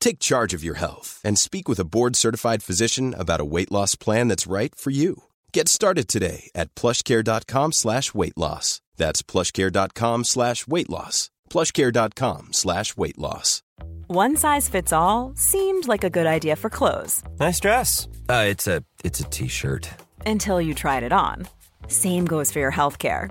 Take charge of your health and speak with a board-certified physician about a weight loss plan that's right for you. Get started today at plushcare.com slash weight loss. That's plushcare.com slash weight loss. plushcare.com slash weight loss. One size fits all seemed like a good idea for clothes Nice dress. Uh, it's a it's a t-shirt. until you tried it on. Same goes for your healthcare.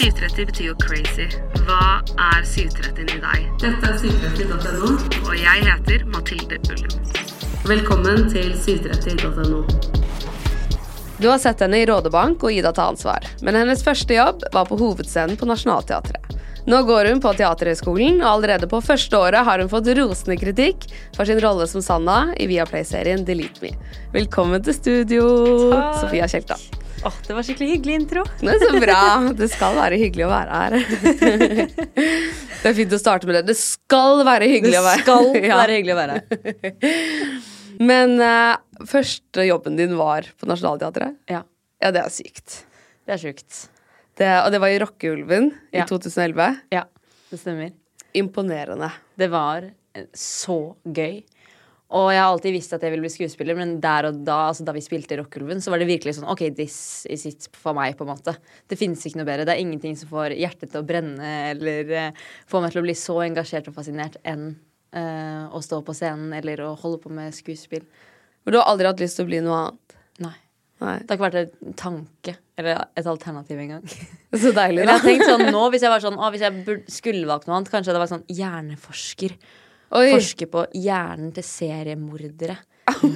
730 betyr jo crazy. Hva er 730 i deg? Dette er 730.no, og jeg heter Mathilde Ullum. Velkommen til 730.no. Du har sett henne i Rådebank og Ida ta ansvar, men hennes første jobb var på hovedscenen på Nationaltheatret. Nå går hun på Teaterhøgskolen, og allerede på første året har hun fått rosende kritikk for sin rolle som Sanna i Viaplay-serien Delete Me. Velkommen til studio, Takk. Sofia Kjelta. Åh, det var skikkelig hyggelig intro. Det er så bra. Det skal være hyggelig å være her. Det er fint å starte med det. Det skal være hyggelig å være her. Det skal Ja. være hyggelig å være her. Men uh, første jobben din var på Nationaltheatret? Ja, Ja, det er sykt. det er sjukt. Det, og det var i Rockeulven Ja. i 2011. Ja, det stemmer. Imponerende. Det var eh, så gøy. Og jeg har alltid visst at jeg ville bli skuespiller, men der og da altså da vi spilte Rockulven, så var det virkelig sånn OK, this is it for meg, på en måte. Det finnes ikke noe bedre. Det er ingenting som får hjertet til å brenne eller uh, får meg til å bli så engasjert og fascinert enn uh, å stå på scenen eller å holde på med skuespill. Men du har aldri hatt lyst til å bli noe annet? Nei. Nei. Det har ikke vært en tanke eller et alternativ engang. Så deilig, da. jeg har tenkt sånn nå, Hvis jeg var sånn, å, hvis jeg skulle valgt noe annet, kanskje det var sånn hjerneforsker. Oi. Forske på hjernen til seriemordere.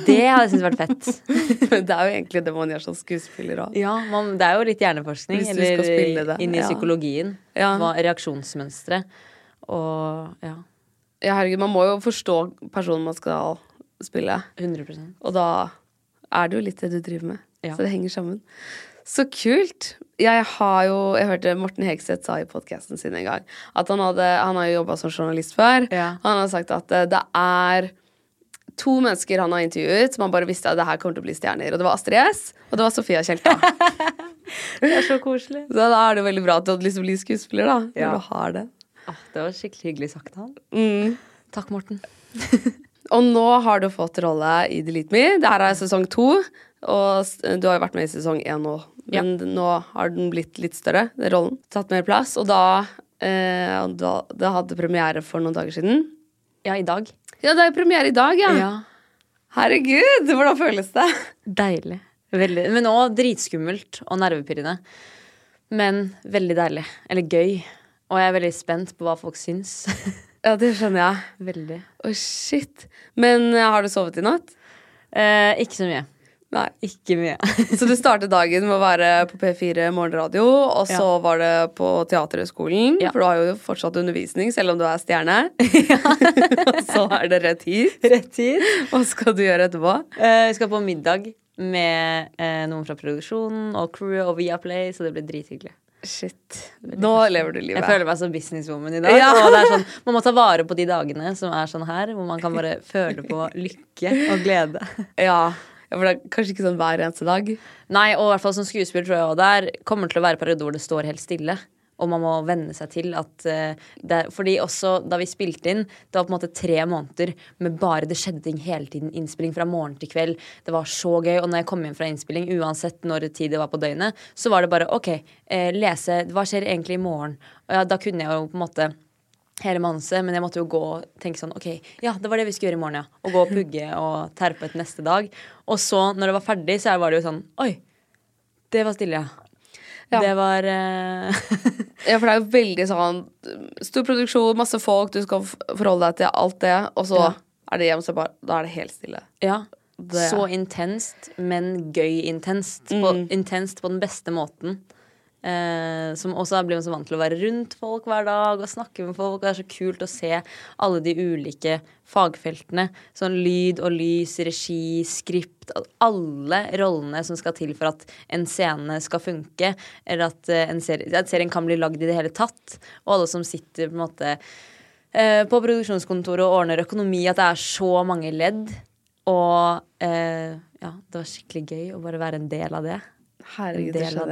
Det hadde jeg syntes vært fett. Det er jo egentlig det man gjør som skuespiller òg. Ja, man, Det er jo litt hjerneforskning. Det, inn i ja. psykologien. Ja. Reaksjonsmønstre. Og ja, Ja, herregud, man må jo forstå personen man skal spille. 100% Og da er det jo litt det du driver med. Ja. Så det henger sammen. Så kult. Jeg har jo Jeg hørte Morten Hegseth sa i podkasten sin en gang at han, hadde, han har jo jobba som journalist før. Ja. Han har sagt at eh, det er to mennesker han har intervjuet som han bare visste at det her kommer til å bli stjerner. Og det var Astrid S, og det var Sofia Kjelta. Det er så koselig. Så da er det veldig bra at du liksom blir skuespiller, da. Når Ja. du har det. Ah, det var skikkelig hyggelig sagt av han. Mm. Takk, Morten. Og nå har du fått rolle i Delete Me. Det her er sesong to. Og du har jo vært med i sesong én nå, men nå har den blitt litt større, den rollen. Tatt mer plass. Og da, eh, da Det hadde premiere for noen dager siden. Ja, i dag. Ja, det er premiere i dag, ja. Ja. Herregud, hvordan føles det? Deilig. Veldig. Men òg dritskummelt og nervepirrende. Men veldig deilig. Eller gøy. Og jeg er veldig spent på hva folk syns. Ja, det skjønner jeg. veldig. Å, shit. Men eh, har du sovet i natt? Eh, ikke så mye. Nei. Ikke mye. Så du startet dagen med å være på P4 morgenradio, og så Ja. var det på Teaterhøgskolen, Ja. for du har jo fortsatt undervisning, selv om du er stjerne. og så er det rett hit. Rett hit. Hva skal du gjøre etterpå? Vi skal på middag med uh, noen fra produksjonen og crew og Viaplay, så det blir drithyggelig. Shit. Nå lever du livet. Jeg føler meg som businesswoman i dag. Ja. Sånn, man må ta vare på de dagene som er sånn her, hvor man kan bare føle på lykke og glede. Ja. Ja, for det er kanskje ikke sånn hver eneste dag. Nei, og i hvert fall som skuespiller tror jeg også det er, kommer til å være perioder hvor det står helt stille. Og man må venne seg til at uh, det, Fordi også da vi spilte inn, det var på en måte tre måneder med bare det skjedde ting hele tiden. Innspilling fra morgen til kveld. Det var så gøy. Og når jeg kom hjem fra innspilling, uansett når tid det var på døgnet, så var det bare OK, uh, lese Hva skjer egentlig i morgen? Og ja, da kunne jeg jo på en måte hele manuset, men jeg måtte jo gå og tenke sånn OK, ja, det var det vi skulle gjøre i morgen, ja. Og gå og pugge og terpe et neste dag. Og så, når det var ferdig, så var det jo sånn Oi, det var stille, ja. Ja. Det var uh... Ja, for det er jo veldig sånn stor produksjon, masse folk, du skal forholde deg til alt det, og så Ja. er det hjem, så bare Da er det helt stille. Ja. Det- Så intenst, men gøy intenst. På, intenst på den beste måten. Eh, som også blir man så vant til å være rundt folk hver dag og snakke med folk. Og det er så kult å se alle de ulike fagfeltene. Sånn lyd og lys, regi, skript. Alle rollene som skal til for at en scene skal funke. Eller at, eh, en serie, at serien kan bli lagd i det hele tatt. Og alle som sitter på en måte eh, på produksjonskontoret og ordner økonomi. At det er så mange ledd. Og eh, ja, det var skikkelig gøy å bare være en del av det. Herregud, det del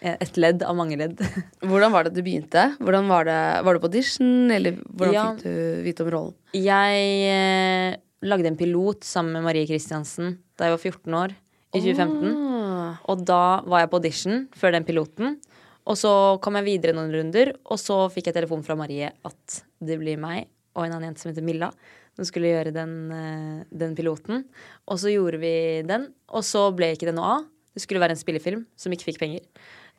Eh, Et ledd av mange ledd. Hvordan var det du begynte? Hvordan Var det Var du på audition, eller hvordan Ja. fikk du vite om rollen? Jeg eh, lagde en pilot sammen med Marie Kristiansen da jeg var 14 år, i 2015. Oh. Og da var jeg på audition før den piloten. Og så kom jeg videre noen runder, og så fikk jeg telefon fra Marie at det blir meg og en annen jente som heter Milla, som skulle gjøre den, eh, den piloten. Og så gjorde vi den, og så ble ikke det noe av. Det skulle være en spillefilm som ikke fikk penger.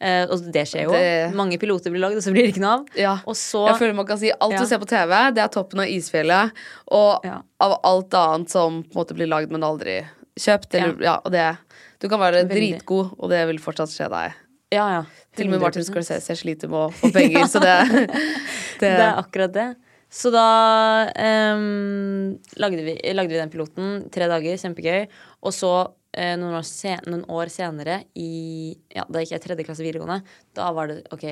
Eh, og det skjer jo. Det- Mange piloter blir lagd, og så blir det ikke noe av. Ja. Og så Jeg føler man kan si alt Ja. du ser på TV, det er toppen av isfjellet. Og Ja. av alt annet som på en måte blir lagd, men aldri kjøpt. Eller, ja. og det, du kan være Veldig. dritgod, og det vil fortsatt skje deg. Ja, ja. Til og med Martin 100%. Scorsese sliter med å få penger, så det, det, Det er akkurat det. Så da um, lagde, vi, lagde vi den piloten. Tre dager, kjempegøy. Og så, noen, år sen, noen år senere, i, ja, da gikk jeg tredje klasse videregående, da var det OK,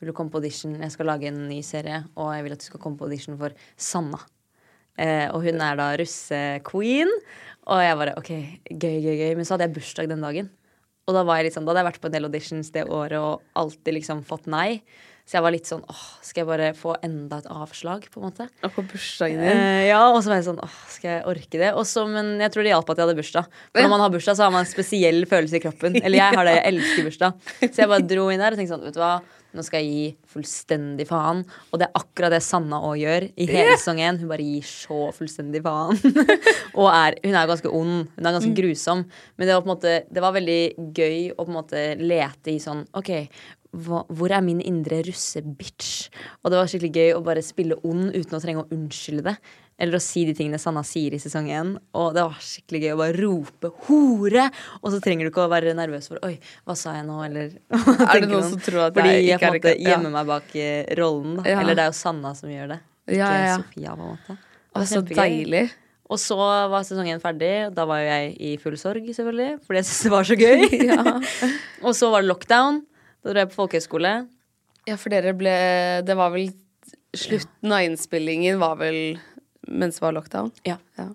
vil du komme på audition? Jeg skal lage en ny serie, og jeg vil at du skal komme på audition for Sanna. Eh, og hun er da russequeen. Og jeg bare OK, gøy, gøy, gøy. Men så hadde jeg bursdag den dagen. Og da, var jeg litt sånn, da hadde jeg vært på en del auditions det året og alltid liksom fått nei. Så jeg var litt sånn åh, skal jeg bare få enda et avslag, på en måte? Og på bursdagen din. Eh, ja, og så var jeg sånn åh, skal jeg orke det? Og så, men jeg tror det hjalp at jeg hadde bursdag. For når man har bursdag, så har man en spesiell følelse i kroppen. Eller jeg har det, jeg elsker bursdag. Så jeg bare dro inn der og tenkte sånn, vet du hva, nå skal jeg gi fullstendig faen. Og det er akkurat det Sanna òg gjør i hele sesong én. Hun bare gir så fullstendig faen. og er, hun er ganske ond. Hun er ganske grusom. Men det var på en måte, det var veldig gøy å på en måte lete i sånn OK, hva, hvor er min indre russebitch? Og det var skikkelig gøy å bare spille ond uten å trenge å unnskylde det. Eller å si de tingene Sanna sier i sesong én. Og det var skikkelig gøy å bare rope 'hore'! Og så trenger du ikke å være nervøs for 'oi, hva sa jeg nå', eller Er det noen som tror at Fordi jeg jeg på en måte det- ja. gjemmer meg bak eh, rollen. Ja. Eller det er jo Sanna som gjør det. Ikke Ja, ja, ja. Sofia, på en måte. Og så deilig. Og så var sesongen ferdig. og Da var jo jeg i full sorg, selvfølgelig. Fordi jeg syntes det var så gøy. og så var det lockdown. Da dro jeg på folkehøyskole. Ja, for dere ble Det var vel Slutten av innspillingen var vel mens det var lockdown? Ja. Ja.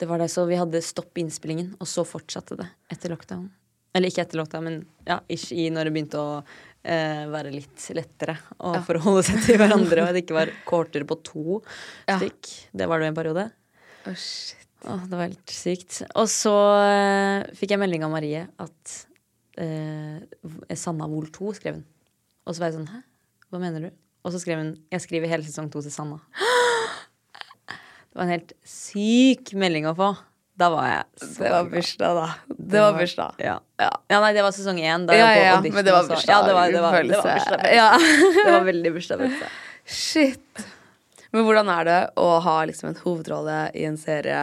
Det var det, så vi hadde stopp i innspillingen, og så fortsatte det etter lockdown. Eller ikke etter lockdown, men ja, ish i når det begynte å eh, være litt lettere å forholde seg til hverandre, og at det ikke var kohorter på to Ja. stykk. Det var det jo en periode. Å, shit. Åh, det var helt sykt. Og så eh, fikk jeg melding av Marie at eh, Sanna Vol 2 skrev hun. Og så var jeg sånn Hæ? Hva mener du? Og så skrev hun Jeg skriver hele sesong 2 til Sanna. Det var en helt syk melding å få. Da var jeg Det var bursdag, da. Det var bursdag. Ja. Ja. ja, nei, det var sesong én. Da Ja, jeg var på ja, men det var bursdag. Ja, det var, det var, det var bursdag. Ja. Det var veldig bursdagsfølelse. Shit. Men hvordan er det å ha liksom en hovedrolle i en serie?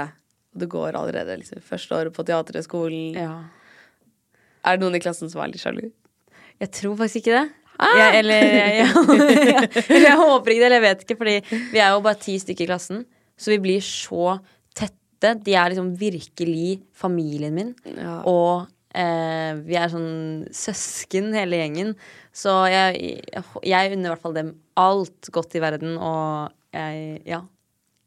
Du går allerede liksom første året på teaterhøgskolen. Ja. Er det noen i klassen som er litt sjalu? Jeg tror faktisk ikke det. Ah! Jeg, eller jeg, jeg, jeg håper ikke det, eller jeg vet ikke, fordi vi er jo bare ti stykker i klassen. Så vi blir så tette. De er liksom virkelig familien min. Ja. Og eh, vi er sånn søsken, hele gjengen. Så jeg, jeg, jeg unner i hvert fall dem alt godt i verden, og jeg Ja.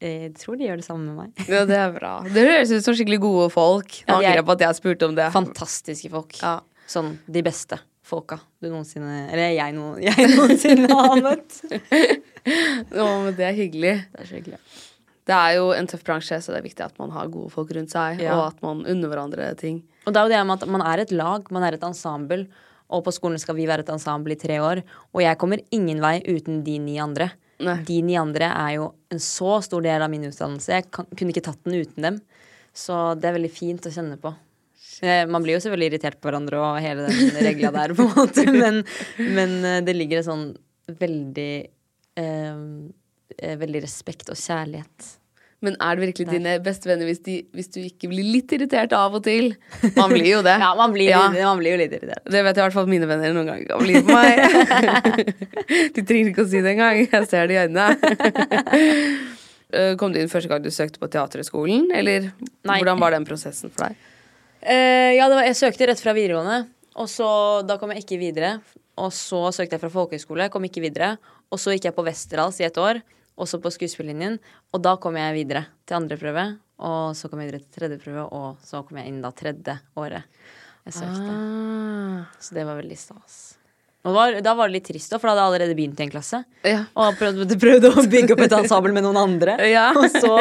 Jeg tror de gjør det samme med meg. Ja, det er bra. Det høres ut som skikkelig gode folk. Nå er- angrer jeg på at jeg spurte om det. Fantastiske folk. Ja. Sånn de beste. folka du noensinne Eller jeg, no, jeg noensinne har møtt. Nå, men det er hyggelig. Det er så hyggelig. Det er jo en tøff bransje, så det er viktig at man har gode folk rundt seg, Ja. og at man unner hverandre ting. Og det er jo det med at man er et lag, man er et ensemble. Og på skolen skal vi være et ensemble i tre år. Og jeg kommer ingen vei uten de ni andre. Nei. De ni andre er jo en så stor del av min utdannelse. Jeg kan, kunne ikke tatt den uten dem. Så det er veldig fint å kjenne på. Eh, Man blir jo selvfølgelig irritert på hverandre og hele den regla der, på en måte, men, men eh, det ligger en sånn veldig eh, eh, Veldig respekt og kjærlighet. Men er det virkelig dine beste venner hvis, de, hvis du ikke blir litt irritert av og til? Man blir jo det. Ja, man blir, Ja. man blir jo litt irritert. Det vet i hvert fall mine venner noen ganger kan bli på meg. De trenger ikke å si det engang. Jeg ser det i øynene. Eh, Kom du inn første gang du søkte på Teaterhøgskolen, eller Nei. hvordan var den prosessen for deg? Uh, ja, det var, jeg søkte rett fra videregående, og så, da kom jeg ikke videre. Og så søkte jeg fra folkehøyskole, kom ikke videre. Og så gikk jeg på Westerdals i et år, også på skuespillerlinjen. Og da kom jeg videre til andre prøve, og så kom jeg videre til tredje prøve, og så kom jeg inn da tredje året jeg søkte. Ah. Så det var veldig stas. Og var, da var det litt trist, da, for da hadde jeg allerede begynt i en klasse. Ja. Og prøvde, prøvde å bygge opp et ensemble med noen andre. Ja. Og så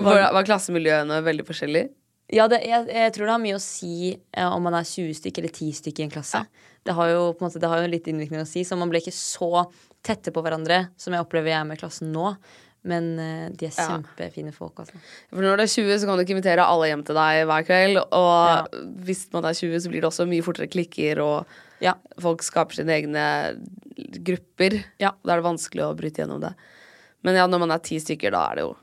Var, var klassemiljøene veldig forskjellige? Ja, det, jeg, jeg tror det har mye å si eh, om man er 20 stykker eller 10 stykker i en klasse. Det har jo på en måte, det har jo litt innvirkning å si, så man ble ikke så tette på hverandre som jeg opplever jeg er med klassen nå. Men eh, de er Ja. kjempefine folk, altså. For når du er 20, så kan du ikke invitere alle hjem til deg hver kveld. Og Ja. hvis man er 20, så blir det også mye fortere klikker, og Ja. folk skaper sine egne grupper. Ja. Da er det vanskelig å bryte gjennom det. Men ja, når man er ti stykker, da er det jo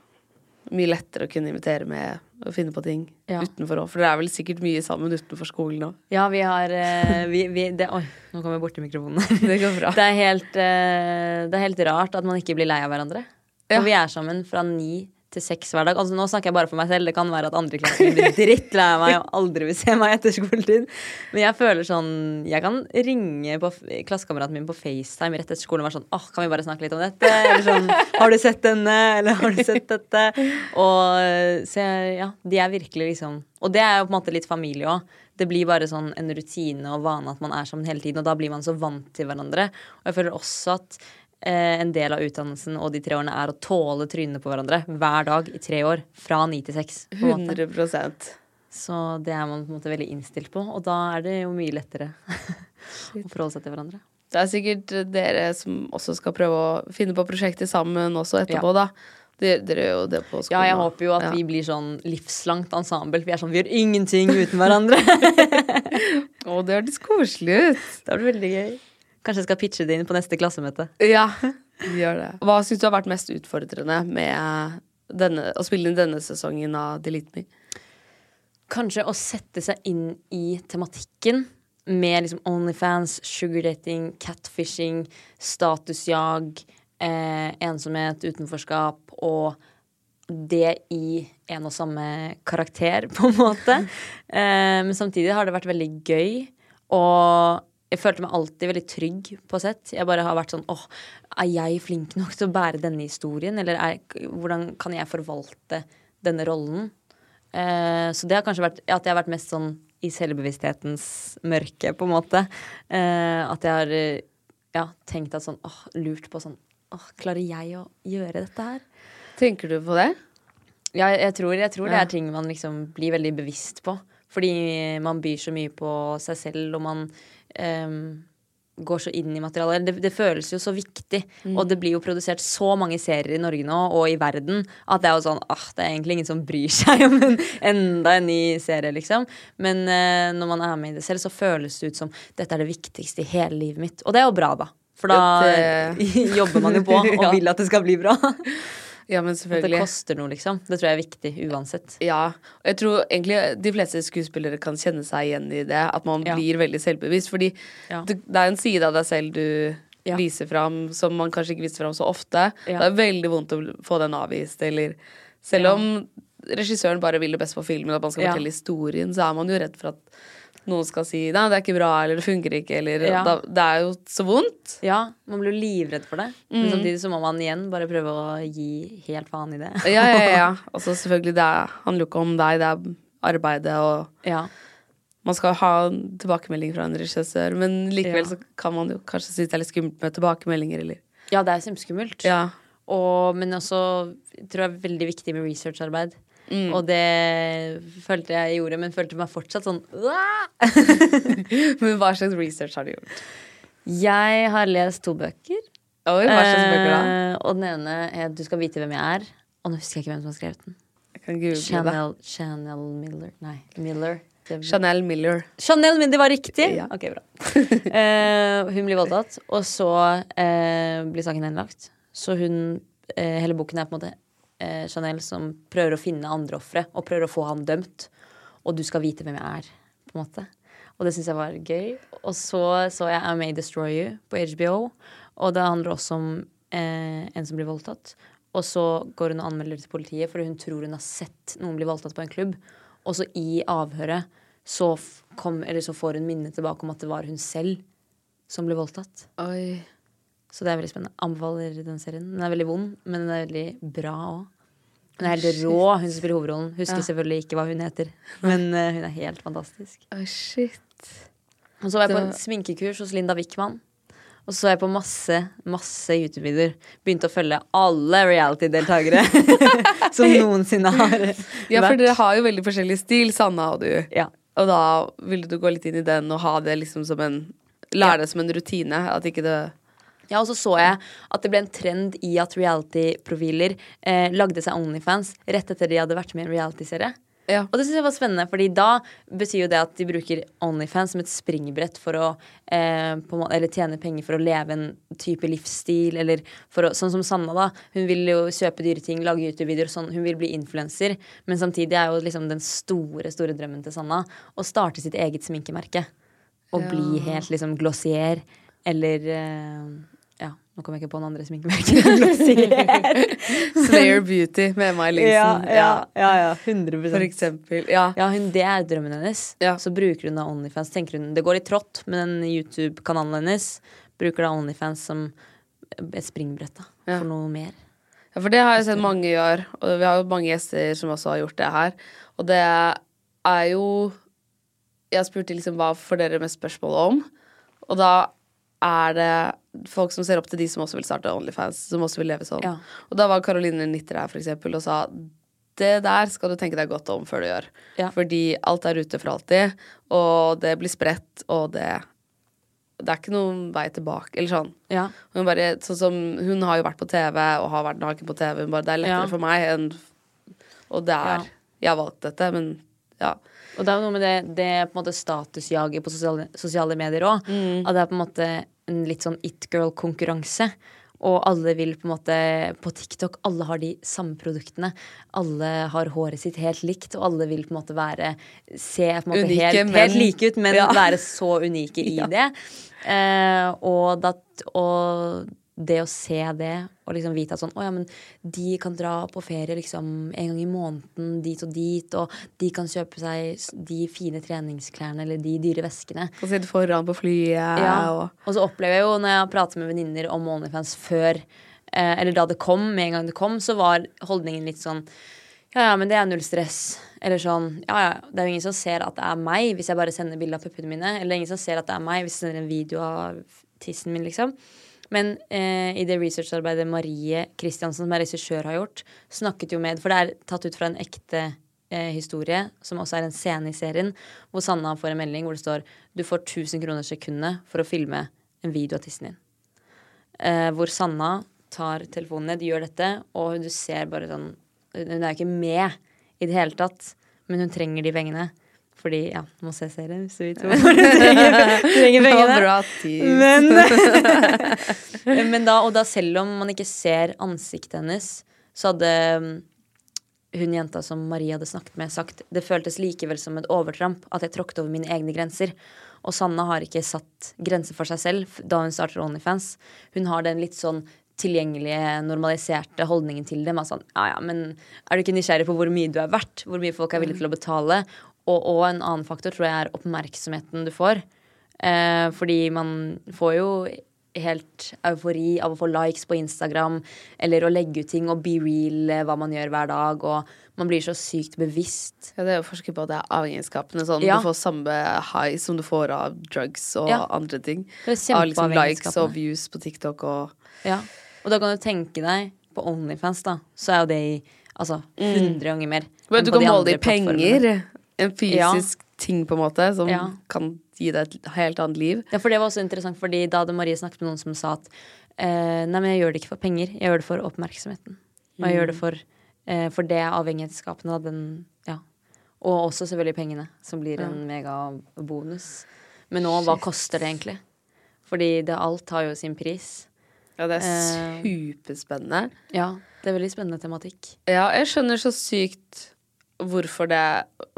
mye lettere å kunne invitere med og finne på ting Ja. utenfor òg. For dere er vel sikkert mye sammen utenfor skolen òg. Ja, vi har eh, vi, vi, det, Oi, nå kom jeg borti mikrofonen. Det går bra. Det er, helt, eh, det er helt rart at man ikke blir lei av hverandre. Ja. Og vi er sammen fra ni til seks hver dag. Altså, nå snakker jeg bare for meg selv. Det kan være at andre i blir drittlei meg og aldri vil se meg etter skoletid. Men jeg føler sånn Jeg kan ringe på klassekameraten min på FaceTime rett etter skolen og være sånn Åh, kan vi bare snakke litt om dette? Eller sånn Har du sett denne? Eller har du sett dette? Og så jeg- ja, de er virkelig liksom Og det er jo på en måte litt familie òg. Det blir bare sånn en rutine og vane at man er sammen hele tiden, og da blir man så vant til hverandre. Og jeg føler også at en del av utdannelsen og de tre årene er å tåle trynene på hverandre hver dag i tre år. Fra ni til seks. på en måte. 100 Så det er man på en måte veldig innstilt på, og da er det jo mye lettere å forholde seg til hverandre. Det er sikkert dere som også skal prøve å finne på prosjekter sammen også etterpå, da. Dere, gjør jo det på skolen. Ja, jeg håper jo at Ja. vi blir sånn livslangt ensemble. Vi er sånn, vi gjør ingenting uten hverandre. Å, det hørtes koselig ut. det var veldig gøy. Kanskje jeg skal pitche det inn på neste klassemøte. Ja, gjør det. Hva syns du har vært mest utfordrende med denne, å spille inn denne sesongen av Delete Me? Kanskje å sette seg inn i tematikken med liksom Onlyfans, sugardating, catfishing, statusjag, eh, ensomhet, utenforskap og det i en og samme karakter, på en måte. Eh, men samtidig har det vært veldig gøy. Og jeg følte meg alltid veldig trygg på sett. Jeg bare har vært sånn åh, er jeg flink nok til å bære denne historien? Eller er, hvordan kan jeg forvalte denne rollen? Eh, så det har kanskje vært at jeg har vært mest sånn i selvbevissthetens mørke, på en måte. Eh, at jeg har eh, ja, tenkt at sånn åh, lurt på sånn åh, klarer jeg å gjøre dette her? Tenker du på det? Ja, jeg tror, jeg tror det er ting man liksom blir veldig bevisst på. Fordi man byr så mye på seg selv, og man ehm, går så inn i materialet. Det, det føles jo så viktig. Og det blir jo produsert så mange serier i Norge nå, og i verden, at det er jo sånn ah, Det er egentlig ingen som bryr seg om en, enda en ny serie, liksom. Men uh, når man er med i det selv, så føles det ut som dette er det viktigste i hele livet mitt. Og det er jo bra, da. For da det... jobber man jo på og Ja. vil at det skal bli bra. Ja, men At det koster noe, liksom. Det tror jeg er viktig uansett. Ja, og jeg tror egentlig de fleste skuespillere kan kjenne seg igjen i det. At man Ja. blir veldig selvbevisst. Fordi Ja. det, det er en side av deg selv du Ja. viser fram som man kanskje ikke viser fram så ofte. Det er veldig vondt å få den avvist. Eller selv om regissøren bare vil det best for filmen, at man skal fortelle historien, så er man jo redd for at noen skal si nei, det er ikke bra, eller det funker ikke, eller Ja. da, Det er jo så vondt. Ja, man blir jo livredd for det. Men samtidig så må man igjen bare prøve å gi helt faen i det. Ja, ja, ja. Altså selvfølgelig, det er, handler jo ikke om deg, det er arbeidet, og Ja. man skal ha tilbakemelding fra en regissør, men likevel Ja. så kan man jo kanskje synes det er litt skummelt med tilbakemeldinger, eller Ja, det er kjempeskummelt. Ja. Og, men også jeg tror det er veldig viktig med researcharbeid. Mm. Og det følte jeg gjorde, men følte meg fortsatt sånn Men hva slags research har du gjort? Jeg har lest to bøker. Oi, hva slags bøker da? Eh, og den ene er 'Du skal vite hvem jeg er'. Og nå husker jeg ikke hvem som har skrevet den. Chanel, Chanel Miller. Nei, Miller. Chanel Miller. Chanel, men det var riktig! Ja. Ok, bra. Eh, hun blir voldtatt, og så eh, blir saken henlagt. Så hun eh, Hele boken er på en måte eh, Chanel som prøver å finne andre ofre, og prøver å få han dømt. Og du skal vite hvem jeg er, på en måte. Og det syns jeg var gøy. Og så så jeg I May Destroy You på HBO, og det handler også om eh, en som blir voldtatt. Og så går hun og anmelder til politiet, for hun tror hun har sett noen bli voldtatt på en klubb. Og så i avhøret så, kom, så får hun minnet tilbake om at det var hun selv som ble voldtatt. Oi. Så det er veldig spennende. Anbefaler den serien. Den er veldig vond, men den er veldig bra òg. Hun er helt rå, hun som spiller hovedrollen. Husker selvfølgelig ikke hva hun heter, men uh, hun er helt fantastisk. Oh, shit. Og så var jeg på en sminkekurs hos Linda Wickman. Og så var jeg på masse masse YouTube-videoer. Begynte å følge alle reality-deltakere som noensinne har vært. Ja, for dere har jo veldig forskjellig stil, Sanna og du. Ja. Og da ville du gå litt inn i den og ha det liksom som en Lære det som en rutine. At ikke det Ja, og så så jeg at det ble en trend i at reality-profiler eh, lagde seg Onlyfans rett etter de hadde vært med i en reality-serie. Ja. Og det synes jeg var spennende, fordi da betyr jo det at de bruker Onlyfans som et springbrett for å eh, på, Eller tjene penger for å leve en type livsstil, eller å Sånn som Sanna, da. Hun vil jo kjøpe dyre ting, lage YouTube-videoer, sånn. Hun vil bli influenser. Men samtidig er jo liksom den store, store drømmen til Sanna å starte sitt eget sminkemerke. Og bli helt liksom glossier, eller eh, Ja, nå kom jeg ikke på noen andre sminkemerker. Slayer Beauty med Emma Ellingsen. ja, ja. ja, 100 For eksempel. Ja. Ja, hun, det er drømmen hennes. Ja. Så bruker hun da Onlyfans. Tenker hun, Det går i trått med den YouTube-kanalen hennes. Bruker da Onlyfans som et springbrett da, for noe mer. Ja, for det har jeg sett mange gjøre, og vi har jo mange gjester som også har gjort det her. Og det er jo Jeg spurte liksom hva får dere mest spørsmål om, og da er det folk som ser opp til de som også vil starte Onlyfans, som også vil leve sånn. Ja. Og da var Caroline Nitter her, for eksempel, og sa det der skal du tenke deg godt om før du gjør. Ja. Fordi alt er ute for alltid, og det blir spredt, og det det er ikke noen vei tilbake. Eller sånn. Ja. Hun, bare, sånn som, hun har jo vært på TV og har vært naken på TV. Hun bare, det er lettere Ja. for meg enn Og det er Ja. Jeg har valgt dette, men ja. Og det er jo noe med det, det på en måte statusjaget på sosiale, sosiale medier òg. Mm. At det er på en måte en litt sånn it girl-konkurranse. Og alle vil på en måte På TikTok, alle har de samme produktene. Alle har håret sitt helt likt, og alle vil på en måte være Se på en måte Unike, helt, men- helt like ut, men Ja. være så unike i det. Eh, og, dat, og det å se det, og liksom vite at sånn Å ja, men de kan dra på ferie liksom en gang i måneden dit og dit, og de kan kjøpe seg de fine treningsklærne eller de dyre veskene. Og sitte foran på flyet Ja. og Og så opplever jeg jo når jeg har pratet med venninner om Onlyfans før, eh, eller da det kom, med en gang det kom, så var holdningen litt sånn ja, ja, men det er null stress. Eller sånn, ja, ja, det er jo ingen som ser at det er meg hvis jeg bare sender bilde av puppene mine. Eller det er ingen som ser at det er meg hvis jeg sender en video av tissen min, liksom. Men eh, i det researcharbeidet Marie Kristiansen, som er regissør, har gjort, snakket jo med For det er tatt ut fra en ekte eh, historie, som også er en scene i serien, hvor Sanna får en melding hvor det står du får 1000 kroner sekundet for å filme en video av tissen din. Eh, hvor Sanna tar telefonen ned, gjør dette, og du ser bare sånn Hun er jo ikke med i det hele tatt, men hun trenger de pengene. Fordi, ja, må se serien hvis hvor hun trenger, trenger Det pengene. Men, men da, og da selv om man ikke ser ansiktet hennes, så hadde mm, hun jenta som Marie hadde snakket med, sagt det føltes likevel som et overtramp at jeg tråkket over mine egne grenser. Og Sanna har ikke satt grenser for seg selv da hun starter Onlyfans. Hun har den litt sånn tilgjengelige, normaliserte holdningen til dem. sånn, ja, ja, men er du ikke nysgjerrig på hvor mye du er verdt? Hvor mye folk er villige til å betale? Og, og en annen faktor tror jeg er oppmerksomheten du får. Eh, fordi man får jo helt eufori av å få likes på Instagram eller å legge ut ting og be real eh, hva man gjør hver dag. Og man blir så sykt bevisst. Ja, det er jo forske på at det er avhengighetsskapende. Sånn, Ja. Du får samme high som du får av drugs og Ja. andre ting. Av liksom likes og views på TikTok og Ja. Og da kan du tenke deg på Onlyfans, da, så er jo det i altså 100 ganger mer. Men du kan måle det i penger. En fysisk ting, på en måte, som Ja. kan gi deg et helt annet liv. Ja, for det var også interessant, fordi da hadde Marie snakket med noen som sa at eh, nei, men jeg gjør det ikke for penger, jeg gjør det for oppmerksomheten. Og jeg gjør det for, eh, for det avhengighetsskapende, av den Ja. Og også selvfølgelig pengene, som blir en megabonus. Men nå, hva koster det egentlig? Fordi det, alt har jo sin pris. Ja, det er Eh. superspennende. Ja, det er veldig spennende tematikk. Ja, jeg skjønner så sykt hvorfor, det,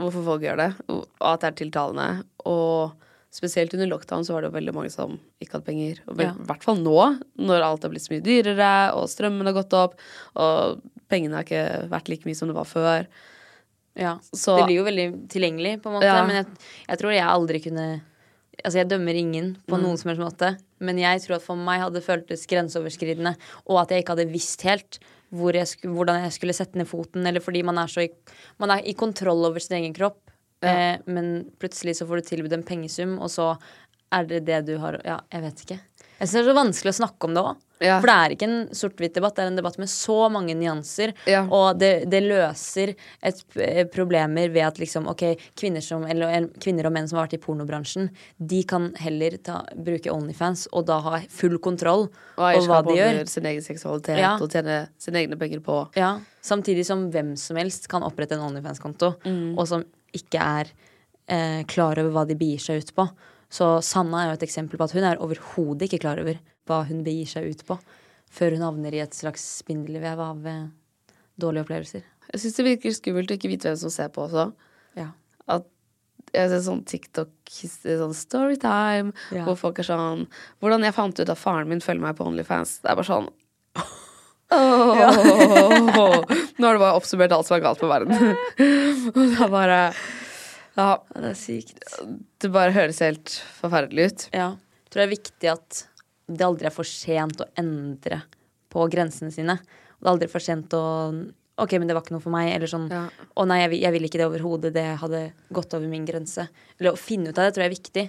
hvorfor folk gjør det, og at det er tiltalende. Og spesielt under lockdown så var det jo veldig mange som ikke hadde penger. Og vel- Ja. i hvert fall nå, når alt har blitt så mye dyrere, og strømmen har gått opp, og pengene har ikke vært like mye som det var før. Ja, Så- Det blir jo veldig tilgjengelig, på en måte. Ja. Men jeg, jeg tror jeg aldri kunne Altså, jeg dømmer ingen på Mm. noen som helst måte. Men jeg tror at for meg hadde det føltes grenseoverskridende, og at jeg ikke hadde visst helt hvor jeg sku, hvordan jeg skulle sette ned foten. Eller fordi man er så i, man er i kontroll over sin egen kropp, eh, men plutselig så får du tilbudt en pengesum, og så er det det du har Ja, jeg vet ikke. Jeg syns det er så vanskelig å snakke om det òg. Ja. For det er ikke en sort-hvitt-debatt, det er en debatt med så mange nyanser. Ja. Og det, det løser et eh, problemer ved at liksom, okay, kvinner, som, eller, kvinner og menn som har vært i pornobransjen, de kan heller ta, bruke Onlyfans og da ha full kontroll Og over hva de gjør. sin egen seksualitet Ja. og tjene sine egne penger på. Ja, Samtidig som hvem som helst kan opprette en Onlyfans-konto, Mm. og som ikke er eh, klar over hva de begir seg ut på. Så Sanna er jo et eksempel på at hun er overhodet ikke klar over hva hun begir seg ut på, før hun havner i et slags spindelvev av eh, dårlige opplevelser. Jeg syns det virker skummelt å ikke vite hvem som ser på også. Ja. At jeg ser sånn TikTok, sånn Storytime, Ja. hvor folk er sånn Hvordan jeg fant ut at faren min følger meg på Onlyfans. Det er bare sånn Åh, Nå har du bare oppsummert alt som er galt med verden. Og det er bare Ja, det er sykt. det bare høres helt forferdelig ut. Ja. Jeg tror det er viktig at det aldri er for sent å endre på grensene sine. Det er aldri for sent å Ok, men det var ikke noe for meg. Eller sånn Ja. Å nei, jeg jeg vil ikke det overhodet. Det hadde gått over min grense. Eller å finne ut av det tror jeg er viktig.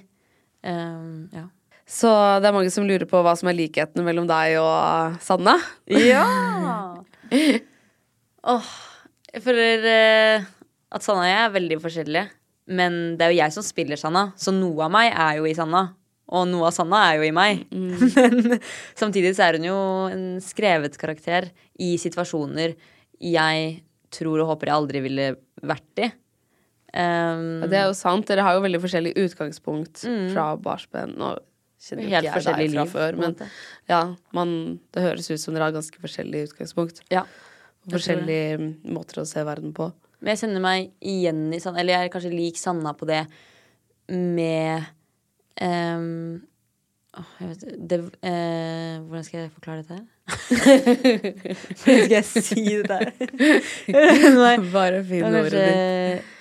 Um, ja. Så det er mange som lurer på hva som er likhetene mellom deg og Sanne. Ja! Åh, jeg føler eh, at Sanne og jeg er veldig forskjellige. Men det er jo jeg som spiller Sanna, så noe av meg er jo i Sanna. Og noe av Sanna er jo i meg. Men samtidig så er hun jo en skrevet karakter i situasjoner jeg tror og håper jeg aldri ville vært i. Um, Ja, Det er jo sant. Dere har jo veldig forskjellig utgangspunkt fra barnsben. Nå kjenner jo Mm. Helt ikke jeg deg fra liv, før, men ja, man, det høres ut som dere har ganske forskjellig utgangspunkt. ja. Forskjellige måter å se verden på. Men jeg kjenner meg igjen i Sanna, eller jeg er kanskje lik Sanna på det med um, oh, vet, det, eh, Hvordan skal jeg forklare dette her? hvordan skal jeg si det der? Nei, Bare finn ordet ditt.